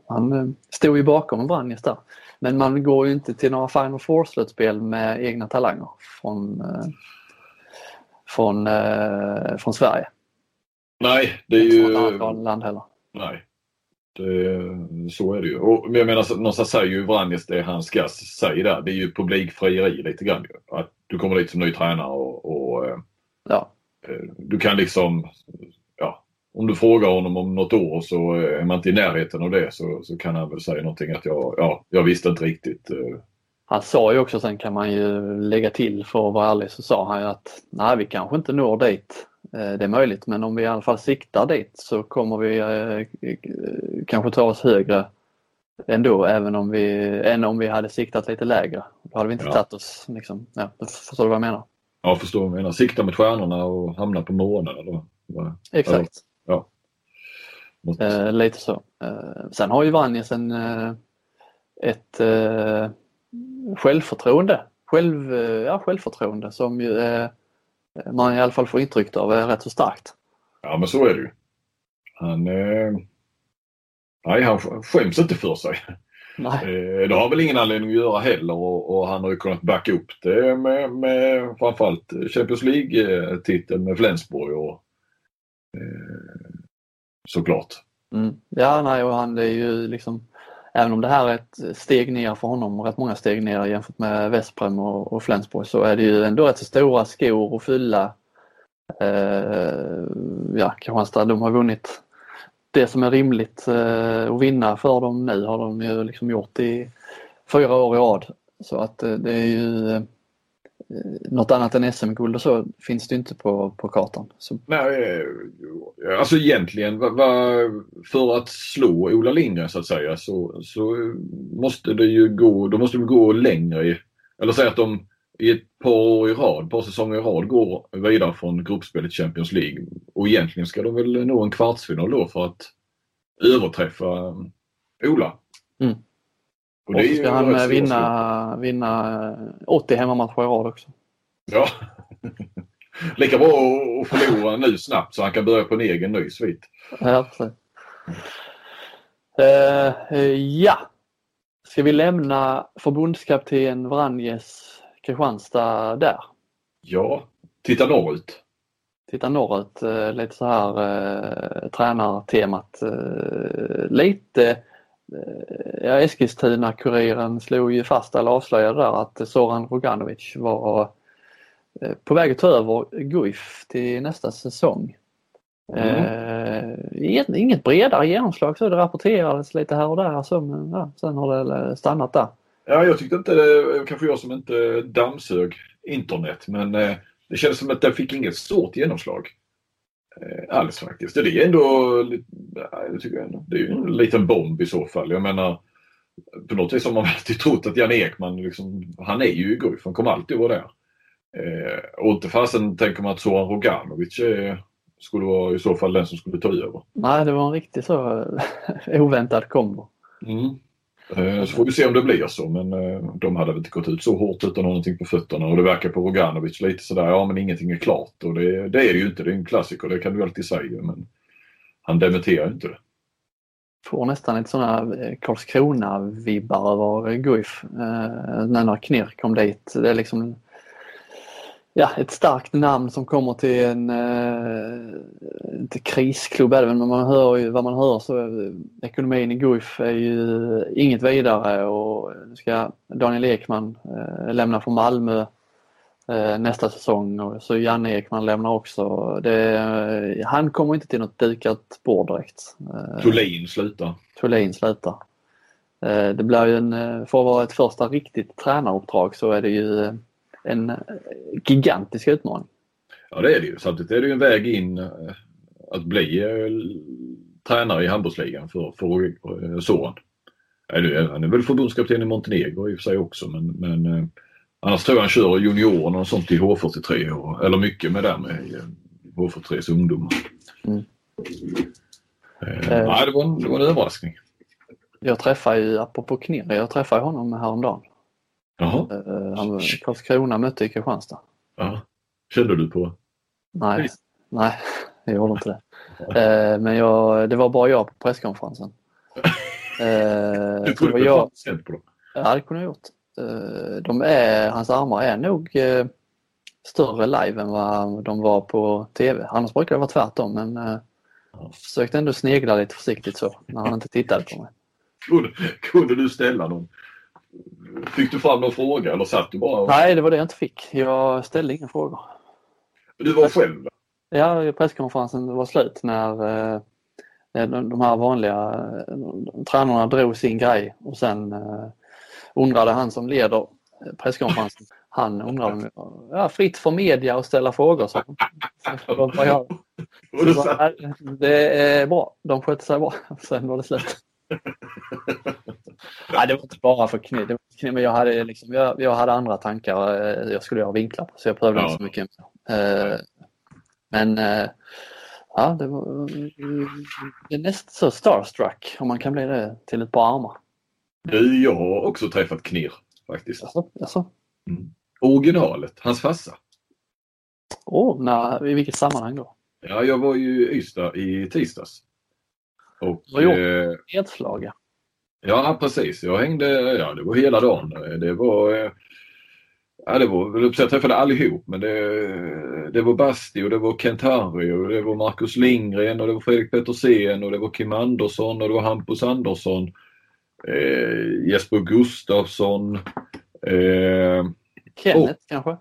han stod ju bakom Vranjes där. Men man går ju inte till några Final Four-slutspel med egna talanger från, eh, från, eh, från Sverige. nej, det är Inte från ett ju... annat land heller. Nej. Det, så är det ju. Och jag menar, någonstans säger ju Vranjes det han ska säga där. Det är ju publikfrieri lite grann. ju. Att du kommer dit som ny tränare och, och eh, Ja, eh, du kan liksom, ja, om du frågar honom om något år så eh, är man inte i närheten av det så, så kan han väl säga någonting att jag, ja, jag visste inte riktigt. eh, Han sa ju också, sen kan man ju lägga till för att vara ärlig, så sa han ju att nej vi kanske inte når dit. Eh, Det är möjligt men om vi i alla fall siktar dit så kommer vi eh, eh, kanske ta oss högre ändå även om vi, än om vi hade siktat lite lägre. Då hade vi inte Ja. tagit oss liksom, ja, förstår du vad jag menar? Ja, förstår vad jag menar. Sikta mot stjärnorna och hamna på månen eller vad? Exakt. Ja. Eh, lite så. Eh, sen har ju Vranjes en, ett eh, självförtroende. Själv, ja, självförtroende som ju eh, man i alla fall får intryck av är rätt så starkt. Ja, men så är det ju. Han, eh, nej, han sk- skäms inte för sig. Nej. Eh, det har väl ingen anledning att göra heller och, och han har ju kunnat backa upp det med, med framförallt Champions League-titeln med Flensburg och eh, såklart. Mm. Ja, nej, och han är ju liksom, även om det här är ett steg ner för honom, rätt många steg ner jämfört med Vesprem och, och Flensburg, så är det ju ändå rätt så stora skor att fylla. Eh, ja, Kristianstad, de har vunnit det som är rimligt eh, att vinna för dem nu har de ju liksom gjort i fyra år i rad. Så att eh, det är ju eh, något annat än SM-guld och så finns det inte på, på kartan. Så, Nej, eh, alltså egentligen va, va, för att slå Ola Lindgren så att säga så, så måste det ju gå, då måste de gå längre i, eller säga att de i ett par år i rad, par säsonger i rad går vidare från gruppspelet Champions League. Och egentligen ska de väl nå en kvartsfinal då för att överträffa um, Ola. Mm. Och och så ska han eh, vinna, vinna eh, 80 hemmamatcher i rad också. Ja. Lika bra att förlora nu snabbt så han kan börja på en egen ny svit. Ja. Eh, eh, ja, ska vi lämna förbundskapten Vranjes Kristianstad där. Ja, titta norrut. Titta norrut, eh, lite så här eh, tränartemat. Eh, lite eh, ja, Eskilstuna-Kuriren slog ju fast, eller avslöjade där, att Soran Roganovic var eh, på väg att ta över Guif till nästa säsong. Eh, inget, inget bredare genomslag så det rapporterades lite här och där så, men ja, sen har det stannat där. Ja, jag tyckte inte det, kanske jag som inte dammsög internet, men eh, det kändes som att det fick inget stort genomslag. Eh, alls faktiskt. Det är ändå, ja, jag tycker ändå, det är en liten bomb i så fall. Jag menar, på något vis har man alltid trott att Jan Ekman, liksom, han är ju i Guif, han kommer alltid vara där. Eh, och inte fasen tänker man att Zoran Roganovic är, skulle vara i så fall den som skulle ta över. Nej, det var en riktigt så oväntad kombo. Mm. Eh, så får vi se om det blir så men eh, de hade väl inte gått ut så hårt utan någonting på fötterna och det verkar på Roganovic lite sådär, ja men ingenting är klart och det, det är det ju inte, det är en klassiker, det kan du alltid säga men han dementerar inte det. Får nästan lite sådana eh, Karlskrona-vibbar över Guif eh, när Knirr kom dit. Det är liksom ja, ett starkt namn som kommer till en, eh, inte krisklubb det men man hör ju, vad man hör så eh, ekonomin i Guif är ju inget vidare och nu ska Daniel Ekman eh, lämna för Malmö nästa säsong och så Janne Ekman lämnar också. Det, han kommer inte till något dukat bord direkt. Thulin slutar. Thulin slutar. Det blir ju en, för att vara ett första riktigt tränaruppdrag så är det ju en eh, gigantisk utmaning. Ja det är det ju. Samtidigt är det ju en väg in eh, att bli eh, tränare i handbollsligan för, för Soran. Han är väl förbundskapten i Montenegro i och för sig också men, men annars tror jag han kör juniorerna och sånt i H43 och, eller mycket med det med H43s ungdomar. Mm. Eh, nej, det var, en, det var en överraskning. Jag träffade ju, apropå Knirr, jag träffade honom häromdagen. Jaha. Han, Karlskrona mötte i Kristianstad. Ja. Kände du på? Nej, nej jag gjorde inte det. Uh, men jag, det var bara jag på presskonferensen. Uh, du kunde jag sänt på dem? Ja, det kunde jag gjort. De är, hans armar är nog större live än vad de var på TV. Annars brukar det vara tvärtom men jag försökte ändå snegla lite försiktigt så när han inte tittade på mig. Kunde, kunde du ställa någon Fick du fram någon fråga eller satt du bara? Nej, det var det jag inte fick. Jag ställde inga frågor. Du var själv? Ja, presskonferensen var slut när eh, de här vanliga eh, tränarna drog sin grej och sen eh, undrade han som leder presskonferensen, han undrade om ja, fritt för media att ställa frågor. Så, så, jag, så, det är bra, de sköter sig bra. Sen var det slut. Nej, det var inte bara för knä. Det var knä men jag hade, liksom, jag, jag, hade andra tankar eh, jag skulle göra vinklar på så jag prövade ja. inte så mycket. Uh, men uh, ja, det var det är nästan så starstruck om man kan bli det till ett par armar. Du, jag har också träffat Knirr faktiskt. Alltså, alltså. Mm. Originalet, hans farsa. Åh, oh, i vilket sammanhang då? Ja, jag var ju i Ystad i tisdags. Och, Vad gjorde eh, Edslaga? Ja precis, jag hängde, ja det var hela dagen. Det var, eh, ja det var, jag träffade allihop men det, det var Basti och det var Kent Harry och det var Marcus Lindgren och det var Fredrik Petersen och det var Kim Andersson och det var Hampus Andersson. Eh, Jesper Gustafsson. Eh, Kenneth och, kanske?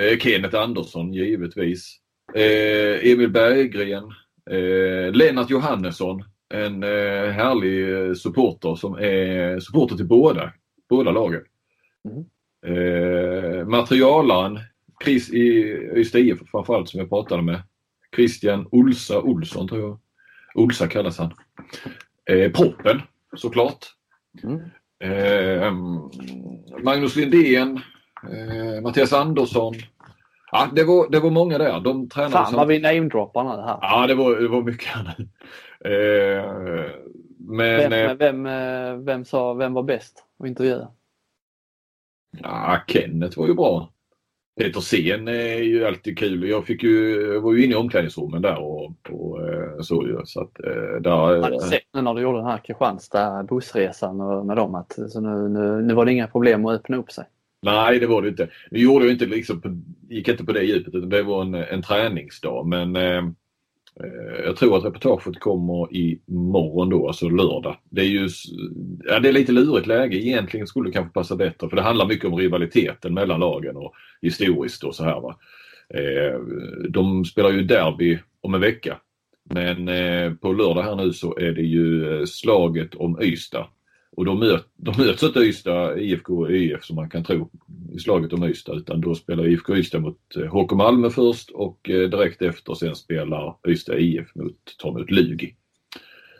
Eh, Kenneth Andersson givetvis. Eh, Emil Berggren. Eh, Lennart Johannesson en eh, härlig eh, supporter som är supporter till båda, båda lagen. Mm. Eh, materialaren Chris i Ystad IF framförallt som jag pratade med. Christian Olsa Olsson tror jag. Olsa kallas han. Eh, proppen såklart. Mm. Eh, Magnus Lindén, eh, Mattias Andersson. Ja, det var, det var många där. De tränade Fan vad vi namedroppar nu här. Ja, det var, det var mycket Eh, men, vem, eh, vem, eh, vem, sa, vem var bäst att intervjua? Ja, Kenneth var ju bra. Peter Sen är ju alltid kul. Jag, fick ju, jag var ju inne i omklädningsrummen där och, och så ju. Så att, där, jag hade sett nu när du gjorde den här Kristianstad bussresan och med dem att så nu, nu, nu var det inga problem att öppna upp sig. Nej, det var det inte. Vi gjorde inte liksom, gick inte på det djupet utan det var en, en träningsdag. Men eh, eh jag tror att reportaget kommer i morgon då, alltså lördag. Det är ju ja, det är lite lurigt läge. Egentligen skulle det kanske passa bättre för det handlar mycket om rivaliteten mellan lagen och historiskt och så här. Va? Eh, de spelar ju derby om en vecka. Men eh, på lördag här nu så är det ju eh, slaget om Ystad. Och då, möt, möts inte Ystad, IFK och ÖIF som man kan tro i slaget om Ystad utan då spelar IFK Ystad mot HK Malmö först och direkt efter sen spelar Ystad IF mot, tar mot Lugi.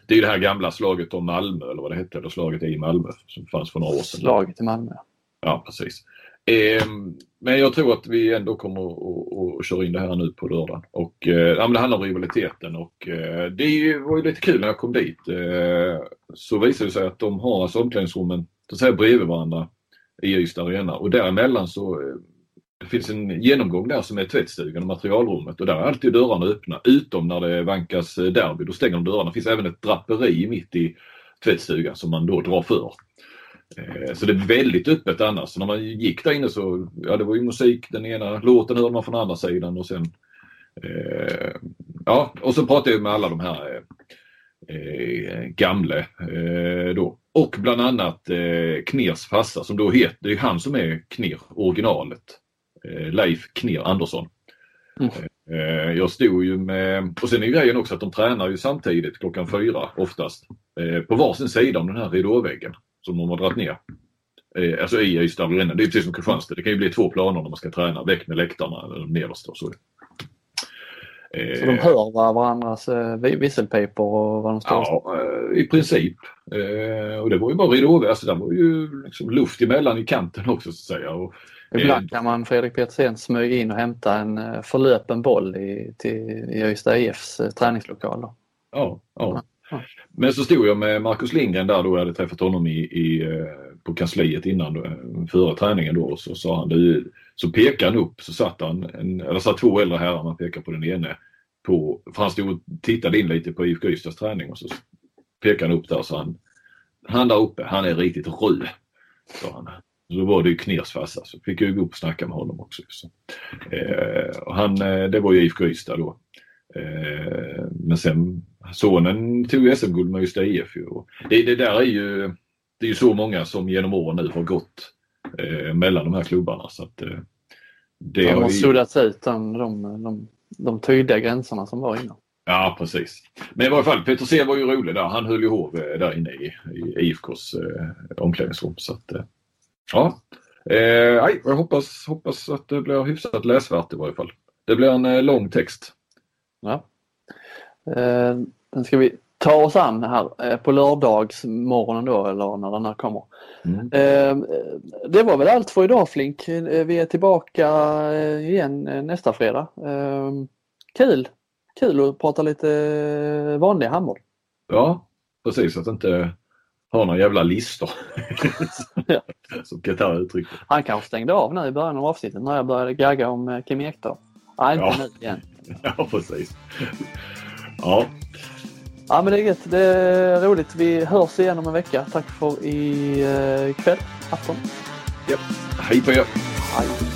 Det är det här gamla slaget om Malmö eller vad det hette, eller slaget i Malmö som fanns för några år sedan. Slaget i Malmö. Ja precis. Eh, men jag tror att vi ändå kommer att köra in det här nu på lördagen. Och, eh, ja, men det handlar om rivaliteten och eh, det var ju lite kul när jag kom dit. Eh, så visade det sig att de har alltså omklädningsrummen så att säga, bredvid varandra i Ystad Arena och däremellan så det finns en genomgång där som är tvättstugan och materialrummet och där är alltid dörrarna öppna utom när det vankas eh, derby. Då stänger de dörrarna. Det finns även ett draperi mitt i tvättstugan som man då drar för. Eh, så det är väldigt öppet annars. Så när man gick där inne så, ja det var ju musik, den ena låten hörde man från andra sidan och sen eh, Ja, och så pratade jag med alla de här eh, gamle eh, då. Och bland annat eh, Kners farsa som då heter, det är han som är Kner, originalet. Eh, Leif Kner Andersson. Mm. Eh, jag stod ju med, och sen är grejen också att de tränar ju samtidigt klockan fyra oftast. På varsin sida om den här ridåväggen som de har dragit ner. Eh, alltså i Ystad Arena. Det är precis som Kristianstad. Det kan ju bli två planer när man ska träna. Väck med läktarna, de nedersta och så. Eh, så de hör varandras eh, visselpipor och vad de står Ja, eh, i princip. Eh, och det var ju bara ridå alltså det var ju liksom luft emellan i kanten också så att säga. Och, Ibland kan man Fredrik Petersen smyga in och hämta en förlöpen boll i, till, i Ystad IFs träningslokaler. Ja, ja. Men så stod jag med Marcus Lindgren där då, jag hade träffat honom i, i eh, på kansliet innan, då, före träningen då, och så sa han, du, så pekade han upp, så satt han, en, eller satt två äldre herrar, man pekar på den ene, på, för han stod och tittade in lite på IFK Ystads träning och så pekade han upp där så han, han där uppe, han är riktigt röd. Sa han. Så var det ju Kners farsa så fick jag gå upp och snacka med honom också. Så. Eh, och han, eh, det var ju IFK Ystad då. Eh, men sen sonen tog SM-guld med just IF. Det, det där är ju, det är ju så många som genom åren nu har gått eh, mellan de här klubbarna. Så att, eh, det de har, har suddats ut de, de, de, de tydliga gränserna som var innan. Ja precis. Men i varje fall Peter C var ju rolig där. Han höll ju hov där inne i, i IFKs eh, omklädningsrum. Så att, eh, ja. Eh, jag hoppas, hoppas att det blir hyfsat läsvärt i varje fall. Det blir en eh, lång text. Ja. Eh, den ska vi ta oss an här eh, på lördagsmorgonen då eller när den här kommer. Mm. Eh, det var väl allt för idag Flink. Vi är tillbaka igen nästa fredag. Kul! Kul att prata lite vanlig handboll. Ja, precis. Att inte ha några jävla listor. Som Qatar uttryckte Han kanske stängde av nu i början av avsnittet när jag började gagga om Kim Ekdahl. Nej, inte ja. nu igen. ja, precis. Ja. Ja men det är gött. Det är roligt. Vi hörs igen om en vecka. Tack för ikväll, afton. Ja. Hej på er. Hej.